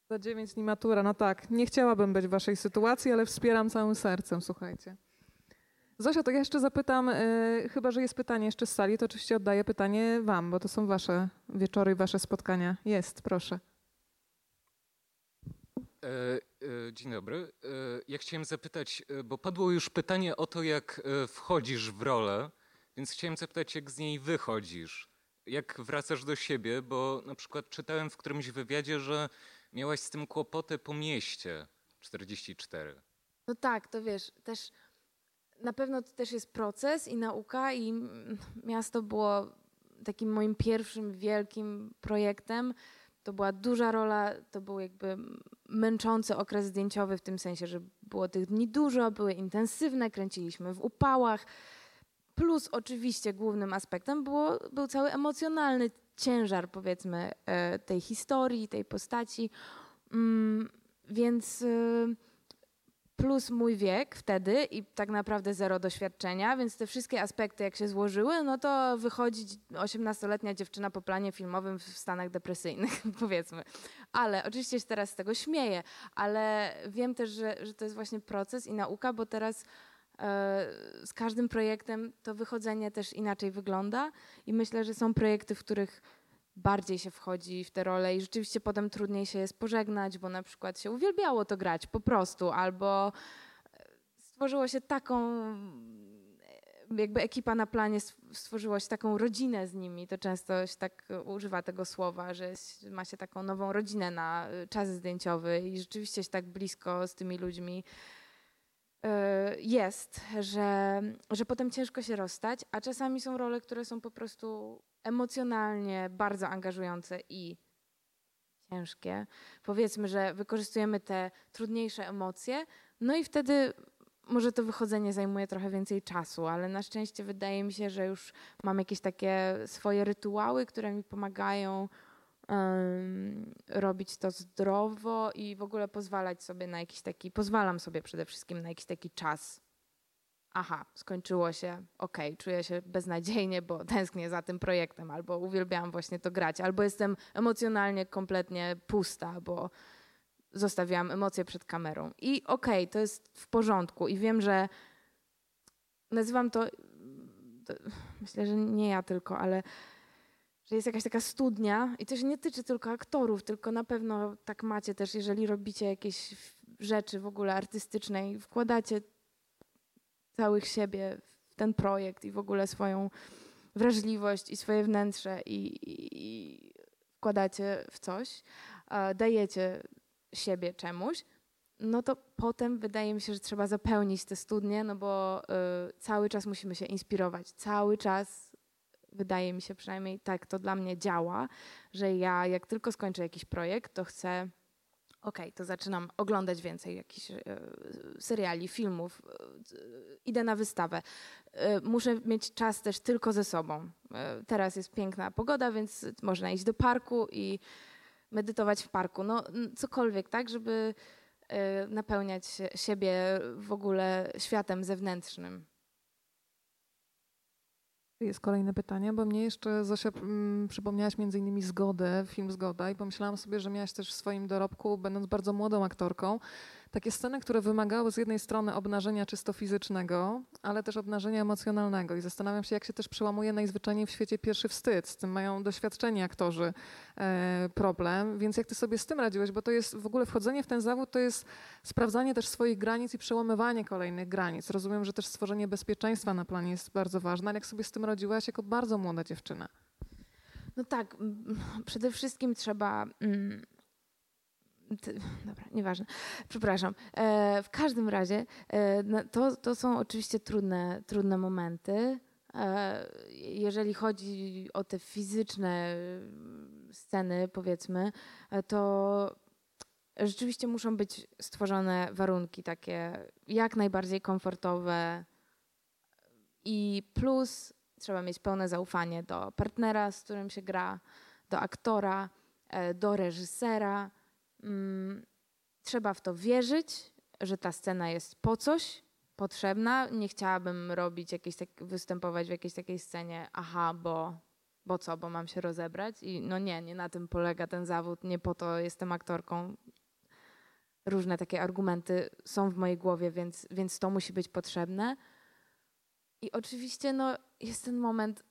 Za dziewięć dni matura, no tak. Nie chciałabym być w waszej sytuacji, ale wspieram całym sercem, słuchajcie. Zosia, to ja jeszcze zapytam, yy, chyba że jest pytanie jeszcze z sali, to oczywiście oddaję pytanie wam, bo to są wasze wieczory i wasze spotkania. Jest, proszę. E, e, dzień dobry. E, ja chciałem zapytać, bo padło już pytanie o to, jak wchodzisz w rolę, więc chciałem zapytać, jak z niej wychodzisz. Jak wracasz do siebie, bo na przykład czytałem w którymś wywiadzie, że miałaś z tym kłopoty po mieście 44. No tak, to wiesz, też na pewno to też jest proces i nauka i miasto było takim moim pierwszym wielkim projektem, to była duża rola, to był jakby męczący okres zdjęciowy w tym sensie, że było tych dni dużo, były intensywne, kręciliśmy w upałach. Plus oczywiście głównym aspektem było, był cały emocjonalny ciężar powiedzmy e, tej historii, tej postaci. Mm, więc y, plus mój wiek wtedy i tak naprawdę zero doświadczenia, więc te wszystkie aspekty jak się złożyły, no to wychodzi 18-letnia dziewczyna po planie filmowym w stanach depresyjnych, powiedzmy. Ale oczywiście się teraz z tego śmieję, ale wiem też, że, że to jest właśnie proces i nauka, bo teraz z każdym projektem to wychodzenie też inaczej wygląda i myślę, że są projekty, w których bardziej się wchodzi w te role i rzeczywiście potem trudniej się jest pożegnać, bo na przykład się uwielbiało to grać po prostu, albo e, stworzyło się taką jakby ekipa na planie stworzyła się taką rodzinę z nimi. To często się tak używa tego słowa, że ma się taką nową rodzinę na czas zdjęciowy i rzeczywiście się tak blisko z tymi ludźmi jest, że, że potem ciężko się rozstać, a czasami są role, które są po prostu emocjonalnie bardzo angażujące i ciężkie. Powiedzmy, że wykorzystujemy te trudniejsze emocje, no i wtedy może to wychodzenie zajmuje trochę więcej czasu, ale na szczęście wydaje mi się, że już mam jakieś takie swoje rytuały, które mi pomagają robić to zdrowo i w ogóle pozwalać sobie na jakiś taki, pozwalam sobie przede wszystkim na jakiś taki czas. Aha, skończyło się, okej, okay, czuję się beznadziejnie, bo tęsknię za tym projektem, albo uwielbiałam właśnie to grać, albo jestem emocjonalnie kompletnie pusta, bo zostawiałam emocje przed kamerą. I okej, okay, to jest w porządku i wiem, że nazywam to, to, myślę, że nie ja tylko, ale że jest jakaś taka studnia i to się nie tyczy tylko aktorów, tylko na pewno tak macie też, jeżeli robicie jakieś rzeczy w ogóle artystyczne i wkładacie całych siebie w ten projekt i w ogóle swoją wrażliwość i swoje wnętrze i, i, i wkładacie w coś, dajecie siebie czemuś, no to potem wydaje mi się, że trzeba zapełnić te studnie, no bo y, cały czas musimy się inspirować. Cały czas wydaje mi się przynajmniej tak to dla mnie działa, że ja jak tylko skończę jakiś projekt, to chcę okej, okay, to zaczynam oglądać więcej jakichś y, seriali, filmów, y, idę na wystawę. Y, muszę mieć czas też tylko ze sobą. Teraz jest piękna pogoda, więc można iść do parku i medytować w parku, no cokolwiek, tak, żeby e, napełniać siebie w ogóle światem zewnętrznym. Jest kolejne pytanie, bo mnie jeszcze, Zosia, mm, przypomniałaś między innymi Zgodę, film Zgoda i pomyślałam sobie, że miałaś też w swoim dorobku, będąc bardzo młodą aktorką, takie sceny, które wymagały z jednej strony obnażenia czysto fizycznego, ale też obnażenia emocjonalnego. I zastanawiam się, jak się też przełamuje najzwyczajniej w świecie pierwszy wstyd. Z tym mają doświadczeni aktorzy e, problem. Więc jak ty sobie z tym radziłeś? Bo to jest w ogóle wchodzenie w ten zawód, to jest sprawdzanie też swoich granic i przełamywanie kolejnych granic. Rozumiem, że też stworzenie bezpieczeństwa na planie jest bardzo ważne, ale jak sobie z tym radziłaś jako bardzo młoda dziewczyna? No tak, przede wszystkim trzeba mm, Dobra, nieważne. Przepraszam. E, w każdym razie e, to, to są oczywiście trudne, trudne momenty. E, jeżeli chodzi o te fizyczne sceny, powiedzmy, to rzeczywiście muszą być stworzone warunki takie jak najbardziej komfortowe i plus trzeba mieć pełne zaufanie do partnera, z którym się gra, do aktora, do reżysera Mm, trzeba w to wierzyć, że ta scena jest po coś potrzebna. Nie chciałabym robić jakieś tak, występować w jakiejś takiej scenie, aha, bo, bo co, bo mam się rozebrać. I no nie, nie na tym polega ten zawód, nie po to jestem aktorką. Różne takie argumenty są w mojej głowie, więc, więc to musi być potrzebne. I oczywiście no, jest ten moment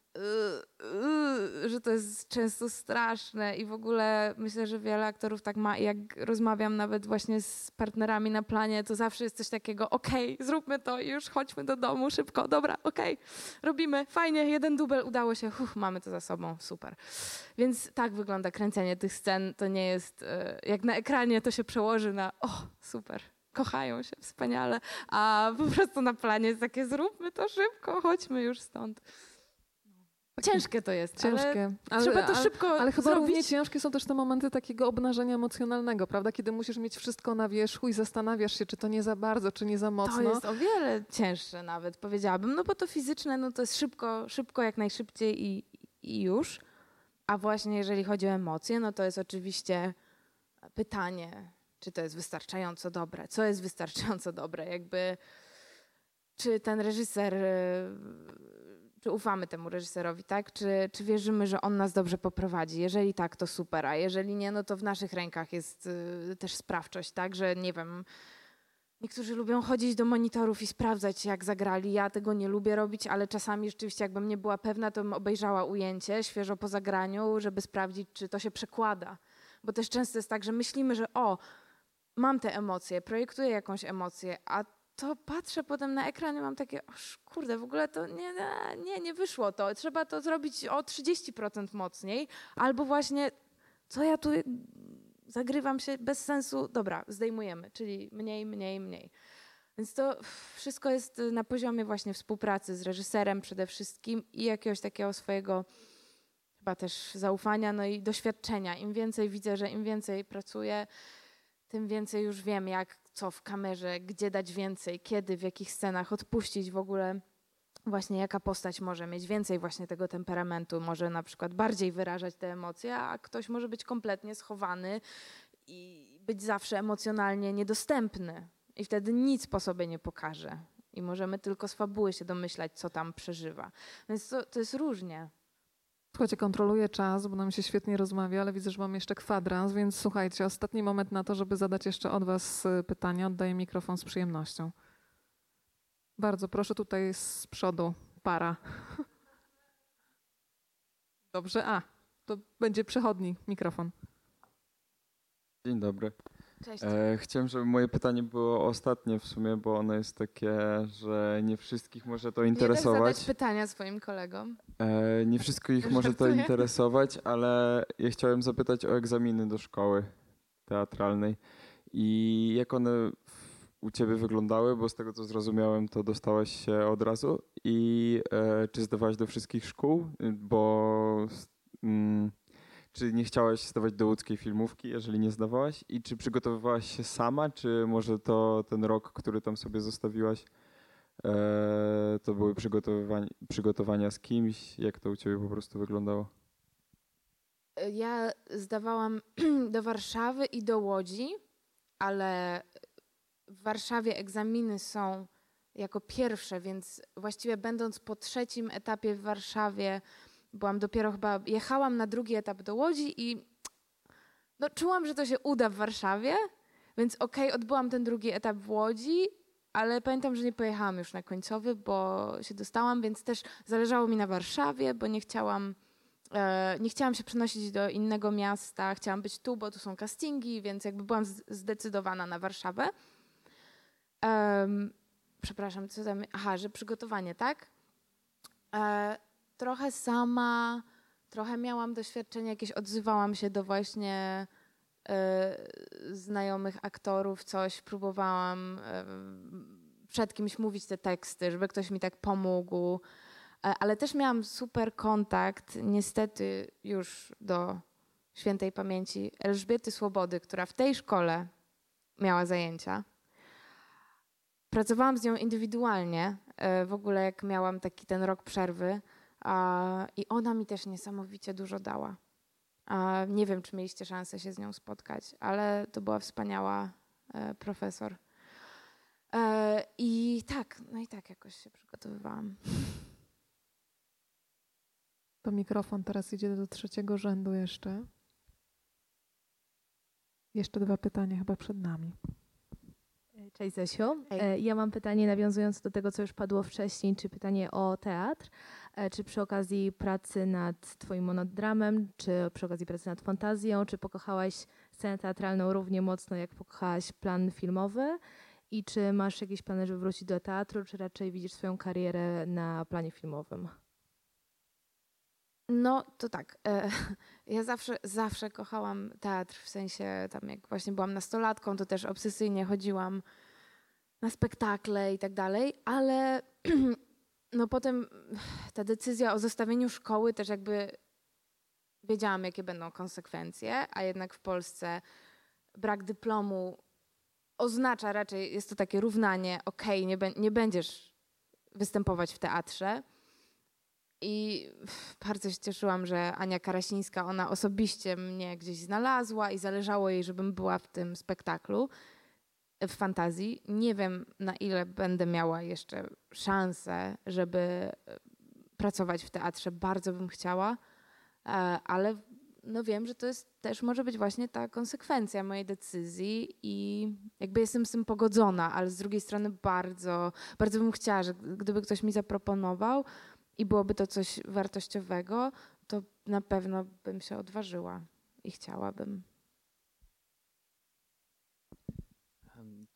że to jest często straszne i w ogóle myślę, że wiele aktorów tak ma. Jak rozmawiam nawet właśnie z partnerami na planie, to zawsze jest coś takiego, okej, okay, zróbmy to i już chodźmy do domu szybko, dobra, okej, okay, robimy, fajnie, jeden dubel, udało się, mamy to za sobą, super. Więc tak wygląda kręcenie tych scen, to nie jest, y, jak na ekranie to się przełoży na, o, super, kochają się wspaniale, a po prostu na planie jest takie, zróbmy to szybko, chodźmy już stąd. Ciężkie to jest. Ciężkie. Ale, trzeba to szybko Ale, ale chyba zrobić. równie ciężkie są też te momenty takiego obnażenia emocjonalnego, prawda? Kiedy musisz mieć wszystko na wierzchu i zastanawiasz się, czy to nie za bardzo, czy nie za mocno. To jest o wiele cięższe nawet, powiedziałabym. No bo to fizyczne, no to jest szybko, szybko jak najszybciej i, i już. A właśnie jeżeli chodzi o emocje, no to jest oczywiście pytanie, czy to jest wystarczająco dobre. Co jest wystarczająco dobre? Jakby, czy ten reżyser czy ufamy temu reżyserowi, tak? Czy, czy wierzymy, że on nas dobrze poprowadzi? Jeżeli tak, to super, a jeżeli nie, no to w naszych rękach jest y, też sprawczość, tak? Że nie wiem, Niektórzy lubią chodzić do monitorów i sprawdzać, jak zagrali. Ja tego nie lubię robić, ale czasami rzeczywiście, jakbym nie była pewna, to bym obejrzała ujęcie świeżo po zagraniu, żeby sprawdzić, czy to się przekłada. Bo też często jest tak, że myślimy, że o, mam te emocje, projektuję jakąś emocję, a to patrzę potem na ekran i mam takie, kurde, w ogóle to nie, nie, nie wyszło to. Trzeba to zrobić o 30% mocniej, albo właśnie, co ja tu zagrywam się bez sensu, dobra, zdejmujemy, czyli mniej, mniej, mniej. Więc to wszystko jest na poziomie właśnie współpracy z reżyserem przede wszystkim i jakiegoś takiego swojego chyba też zaufania, no i doświadczenia. Im więcej widzę, że im więcej pracuję, tym więcej już wiem, jak, co w kamerze, gdzie dać więcej, kiedy, w jakich scenach odpuścić w ogóle. Właśnie jaka postać może mieć więcej właśnie tego temperamentu, może na przykład bardziej wyrażać te emocje, a ktoś może być kompletnie schowany i być zawsze emocjonalnie niedostępny. I wtedy nic po sobie nie pokaże. I możemy tylko z fabuły się domyślać, co tam przeżywa. Więc to, to jest różnie. Słuchajcie, kontroluję czas, bo nam się świetnie rozmawia, ale widzę, że mam jeszcze kwadrans, więc słuchajcie, ostatni moment na to, żeby zadać jeszcze od Was y, pytania. Oddaję mikrofon z przyjemnością. Bardzo proszę tutaj z przodu, para. Dobrze, a, to będzie przechodni mikrofon. Dzień dobry. Cześć. E, chciałem, żeby moje pytanie było ostatnie w sumie, bo ono jest takie, że nie wszystkich może to interesować. Nie zadać pytania swoim kolegom. E, nie wszystkich może to interesować, ale ja chciałem zapytać o egzaminy do szkoły teatralnej i jak one u ciebie wyglądały, bo z tego co zrozumiałem, to dostałaś się od razu i e, czy zdawałaś do wszystkich szkół, bo mm, czy nie chciałaś zdawać do łódzkiej filmówki, jeżeli nie zdawałaś? I czy przygotowywałaś się sama, czy może to ten rok, który tam sobie zostawiłaś, e, to były przygotowania z kimś? Jak to u ciebie po prostu wyglądało? Ja zdawałam do Warszawy i do Łodzi, ale w Warszawie egzaminy są jako pierwsze, więc właściwie będąc po trzecim etapie w Warszawie, byłam dopiero chyba, jechałam na drugi etap do Łodzi i no, czułam, że to się uda w Warszawie, więc okej, okay, odbyłam ten drugi etap w Łodzi, ale pamiętam, że nie pojechałam już na końcowy, bo się dostałam, więc też zależało mi na Warszawie, bo nie chciałam, e, nie chciałam się przenosić do innego miasta, chciałam być tu, bo tu są castingi, więc jakby byłam zdecydowana na Warszawę. Przepraszam, co tam? Aha, że przygotowanie, tak? Trochę sama, trochę miałam doświadczenie, jakieś odzywałam się do właśnie e, znajomych aktorów, coś próbowałam e, przed kimś mówić te teksty, żeby ktoś mi tak pomógł. E, ale też miałam super kontakt, niestety już do świętej pamięci Elżbiety Swobody, która w tej szkole miała zajęcia. Pracowałam z nią indywidualnie, w ogóle jak miałam taki ten rok przerwy i ona mi też niesamowicie dużo dała. Nie wiem, czy mieliście szansę się z nią spotkać, ale to była wspaniała e, profesor. E, I tak, no i tak jakoś się przygotowywałam. To mikrofon teraz idzie do trzeciego rzędu jeszcze. Jeszcze dwa pytania chyba przed nami. Cześć Zesiu. Hej. Ja mam pytanie nawiązujące do tego, co już padło wcześniej, czy pytanie o teatr. E, czy przy okazji pracy nad Twoim monodramem, czy przy okazji pracy nad fantazją, czy pokochałaś scenę teatralną równie mocno, jak pokochałaś plan filmowy? I czy masz jakieś plany, żeby wrócić do teatru, czy raczej widzisz swoją karierę na planie filmowym? No to tak. E, ja zawsze, zawsze kochałam teatr, w sensie tam jak właśnie byłam nastolatką, to też obsesyjnie chodziłam na spektakle i tak dalej, ale no potem ta decyzja o zostawieniu szkoły też jakby wiedziałam, jakie będą konsekwencje, a jednak w Polsce brak dyplomu oznacza raczej, jest to takie równanie, okej, okay, nie, nie będziesz występować w teatrze. I bardzo się cieszyłam, że Ania Karasińska, ona osobiście mnie gdzieś znalazła i zależało jej, żebym była w tym spektaklu w fantazji. Nie wiem, na ile będę miała jeszcze szansę, żeby e, pracować w teatrze. Bardzo bym chciała, e, ale no wiem, że to jest też może być właśnie ta konsekwencja mojej decyzji i jakby jestem z tym pogodzona, ale z drugiej strony bardzo, bardzo bym chciała, że gdyby ktoś mi zaproponował i byłoby to coś wartościowego, to na pewno bym się odważyła i chciałabym.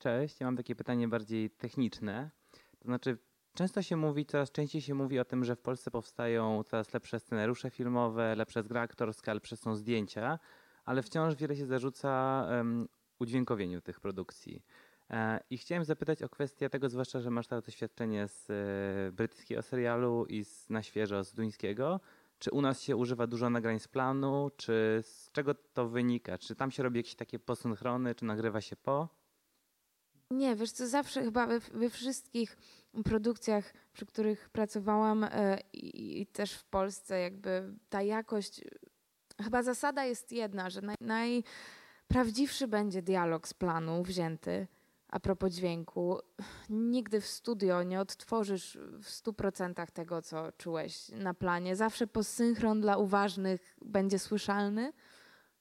Cześć, ja mam takie pytanie bardziej techniczne. To znaczy, często się mówi, coraz częściej się mówi o tym, że w Polsce powstają coraz lepsze scenariusze filmowe, lepsze gra aktorskie, lepsze są zdjęcia, ale wciąż wiele się zarzuca um, udźwiękowieniu tych produkcji. E, I chciałem zapytać o kwestię tego, zwłaszcza, że masz teraz doświadczenie z e, brytyjskiego serialu i z, na świeżo z duńskiego. Czy u nas się używa dużo nagrań z planu, czy z czego to wynika? Czy tam się robi jakieś takie posynchrony, czy nagrywa się po? Nie, wiesz co, zawsze chyba we, we wszystkich produkcjach, przy których pracowałam e, i, i, też w Polsce, jakby ta jakość, chyba zasada jest jedna, że naj, najprawdziwszy będzie dialog z planu wzięty a propos dźwięku. Nigdy w studio nie odtworzysz w stu procentach tego, co czułeś na planie. Zawsze posynchron dla uważnych będzie słyszalny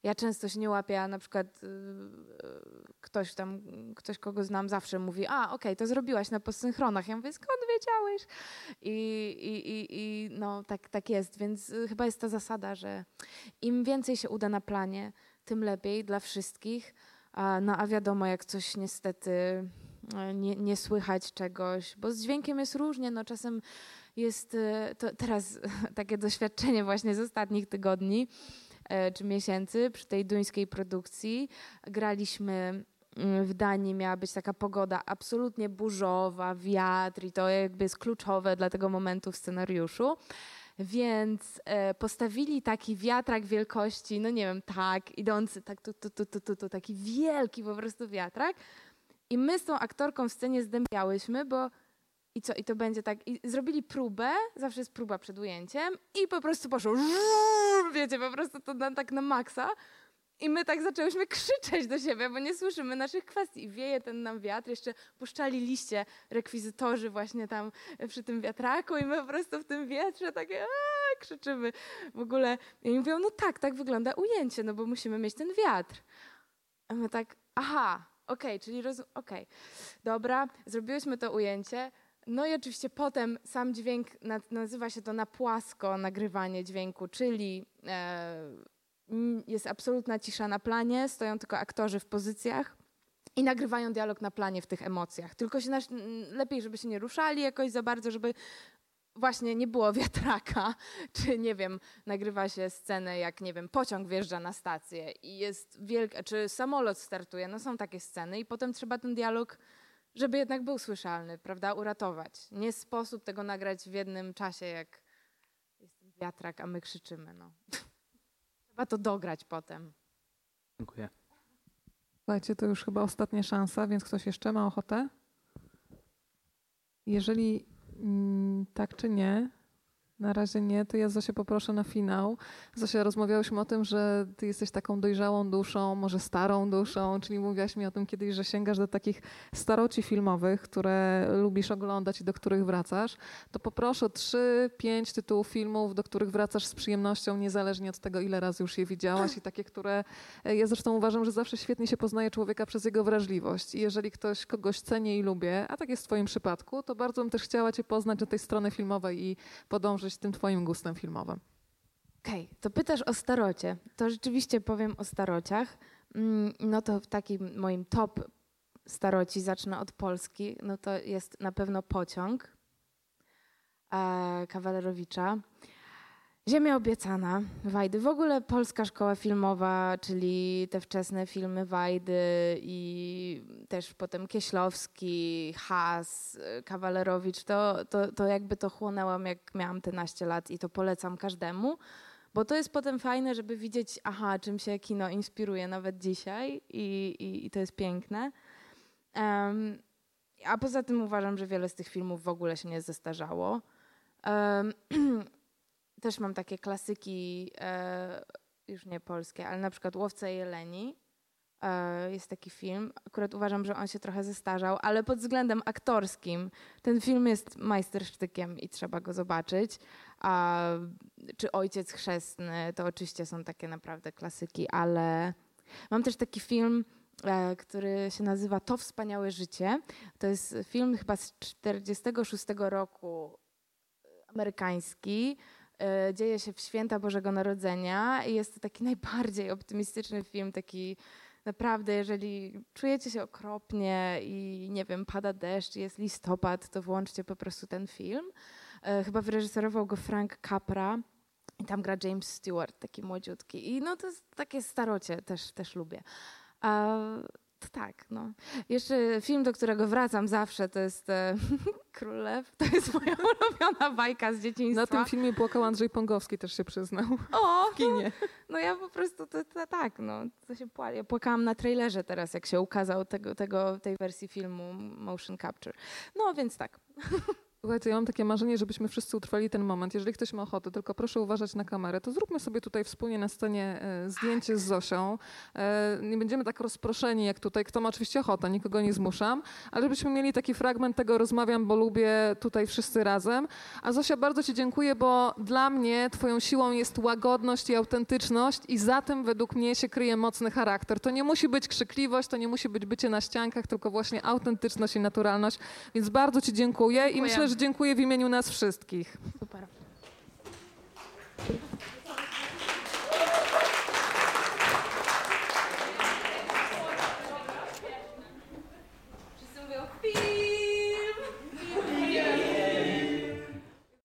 ja często się nie łapię, a na przykład y, ktoś tam, ktoś kogo znam zawsze mówi, a okej, okay, to zrobiłaś na posynchronach. Ja mówię, skąd wiedziałeś? I, i, i, i no tak, tak jest, więc y, chyba jest ta zasada, że im więcej się uda na planie, tym lepiej dla wszystkich. No a wiadomo, jak coś niestety y, nie, nie słychać czegoś, bo z dźwiękiem jest różnie, no czasem jest, to teraz takie doświadczenie właśnie z ostatnich tygodni, czy miesięcy przy tej duńskiej produkcji. Graliśmy mm, w Danii miała być taka pogoda absolutnie burzowa, wiatr i to jakby jest kluczowe dla tego momentu w scenariuszu. Więc e, postawili taki wiatrak wielkości, no nie wiem, tak, idący, tak, tu, tu, tu, tu, tu, tu taki wielki po prostu wiatrak. I my z tą aktorką w scenie zdębiałyśmy, bo i co, i to będzie tak, i zrobili próbę, zawsze jest próba przed ujęciem i po prostu poszło, wiecie, po prostu to na, tak na maksa. I my tak zaczęłyśmy krzyczeć do siebie, bo nie słyszymy naszych kwestii. Wieje ten nam wiatr, jeszcze puszczali liście rekwizytorzy właśnie tam przy tym wiatraku i my po prostu w tym wietrze takie aaa, krzyczymy. W ogóle i oni mówią, no tak, tak wygląda ujęcie, no bo musimy mieć ten wiatr. A my tak, aha, okej, okay, czyli rozum, okej, okay. dobra, zrobiłyśmy to ujęcie, no i oczywiście potem sam dźwięk, nazywa się to na płasko nagrywanie dźwięku, czyli e, jest absolutna cisza na planie, stoją tylko aktorzy w pozycjach i nagrywają dialog na planie w tych emocjach. Tylko się lepiej, żeby się nie ruszali jakoś za bardzo, żeby właśnie nie było wiatraka, czy nie wiem, nagrywa się scenę, jak nie wiem, pociąg wjeżdża na stację i jest wielka, czy samolot startuje, no są takie sceny i potem trzeba ten dialog żeby jednak był słyszalny, prawda, uratować. Nie sposób tego nagrać w jednym czasie, jak jest ten wiatrak, a my krzyczymy. No. Trzeba to dograć potem. Dziękuję. Słuchajcie, to już chyba ostatnia szansa, więc ktoś jeszcze ma ochotę? Jeżeli mm, tak czy nie, na razie nie, to ja Zosia poproszę na finał. Zosia, rozmawiałyśmy o tym, że ty jesteś taką dojrzałą duszą, może starą duszą, czyli mówiłaś mi o tym kiedyś, że sięgasz do takich staroci filmowych, które lubisz oglądać i do których wracasz. To poproszę trzy, pięć tytułów filmów, do których wracasz z przyjemnością, niezależnie od tego, ile razy już je widziałaś i takie, które e, ja zresztą uważam, że zawsze świetnie się poznaje człowieka przez jego wrażliwość. I jeżeli ktoś kogoś cenię i lubię, a tak jest w twoim przypadku, to bardzo bym też chciała cię poznać od tej strony filmowej i podążyć z tym twoim gustem filmowym. Okej, okay, to pytasz o starocie. To rzeczywiście powiem o starociach. Mm, no to w takim moim top staroci, zacznę od Polski, no to jest na pewno Pociąg e, Kawalerowicza. Ziemia obiecana, Wajdy. W ogóle polska szkoła filmowa, czyli te wczesne filmy Wajdy i też potem Kieślowski, Has, Kawalerowicz, to, to, to jakby to chłonęłam jak miałam te naście lat i to polecam każdemu, bo to jest potem fajne, żeby widzieć, aha, czym się kino inspiruje nawet dzisiaj i, i, i to jest piękne. Um, a poza tym uważam, że wiele z tych filmów w ogóle się nie zestarzało. Um, też mam takie klasyki, e, już nie polskie, ale na przykład Łowca Jeleni. E, jest taki film. Akurat uważam, że on się trochę zestarzał, ale pod względem aktorskim ten film jest majstersztykiem i trzeba go zobaczyć. A czy Ojciec Chrzestny, to oczywiście są takie naprawdę klasyki, ale mam też taki film, e, który się nazywa To wspaniałe życie. To jest film chyba z 46 roku e, amerykański. E, dzieje się w święta Bożego Narodzenia i jest to taki najbardziej optymistyczny film, taki naprawdę, jeżeli czujecie się okropnie i nie wiem, pada deszcz, jest listopad, to włączcie po prostu ten film. E, chyba wyreżyserował go Frank Capra i tam gra James Stewart, taki młodziutki. I no to jest takie starocie, też, też lubię. To tak, no. Jeszcze film, do którego wracam zawsze, to jest e, Królew. To jest moja ulubiona bajka z dzieciństwa. Na tym filmie płakał Andrzej Pongowski, też się przyznał. O, w kinie. No ja po prostu, to, to, tak, no, to się pła- ja płakałam na trailerze teraz, jak się ukazał tego, tego, tej wersji filmu Motion Capture. No więc tak. Słuchajcie, ja mam takie marzenie, żebyśmy wszyscy utrwali ten moment. Jeżeli ktoś ma ochotę, tylko proszę uważać na kamerę, to zróbmy sobie tutaj wspólnie na scenie e, zdjęcie z Zosią. E, nie będziemy tak rozproszeni jak tutaj. Kto ma oczywiście ochotę, nikogo nie zmuszam, ale żebyśmy mieli taki fragment tego rozmawiam, bo lubię tutaj wszyscy razem. A Zosia, bardzo Ci dziękuję, bo dla mnie Twoją siłą jest łagodność i autentyczność i za tym według mnie się kryje mocny charakter. To nie musi być krzykliwość, to nie musi być bycie na ściankach, tylko właśnie autentyczność i naturalność. Więc bardzo Ci dziękuję i Dziękuję. myślę, że dziękuję w imieniu nas wszystkich. Super.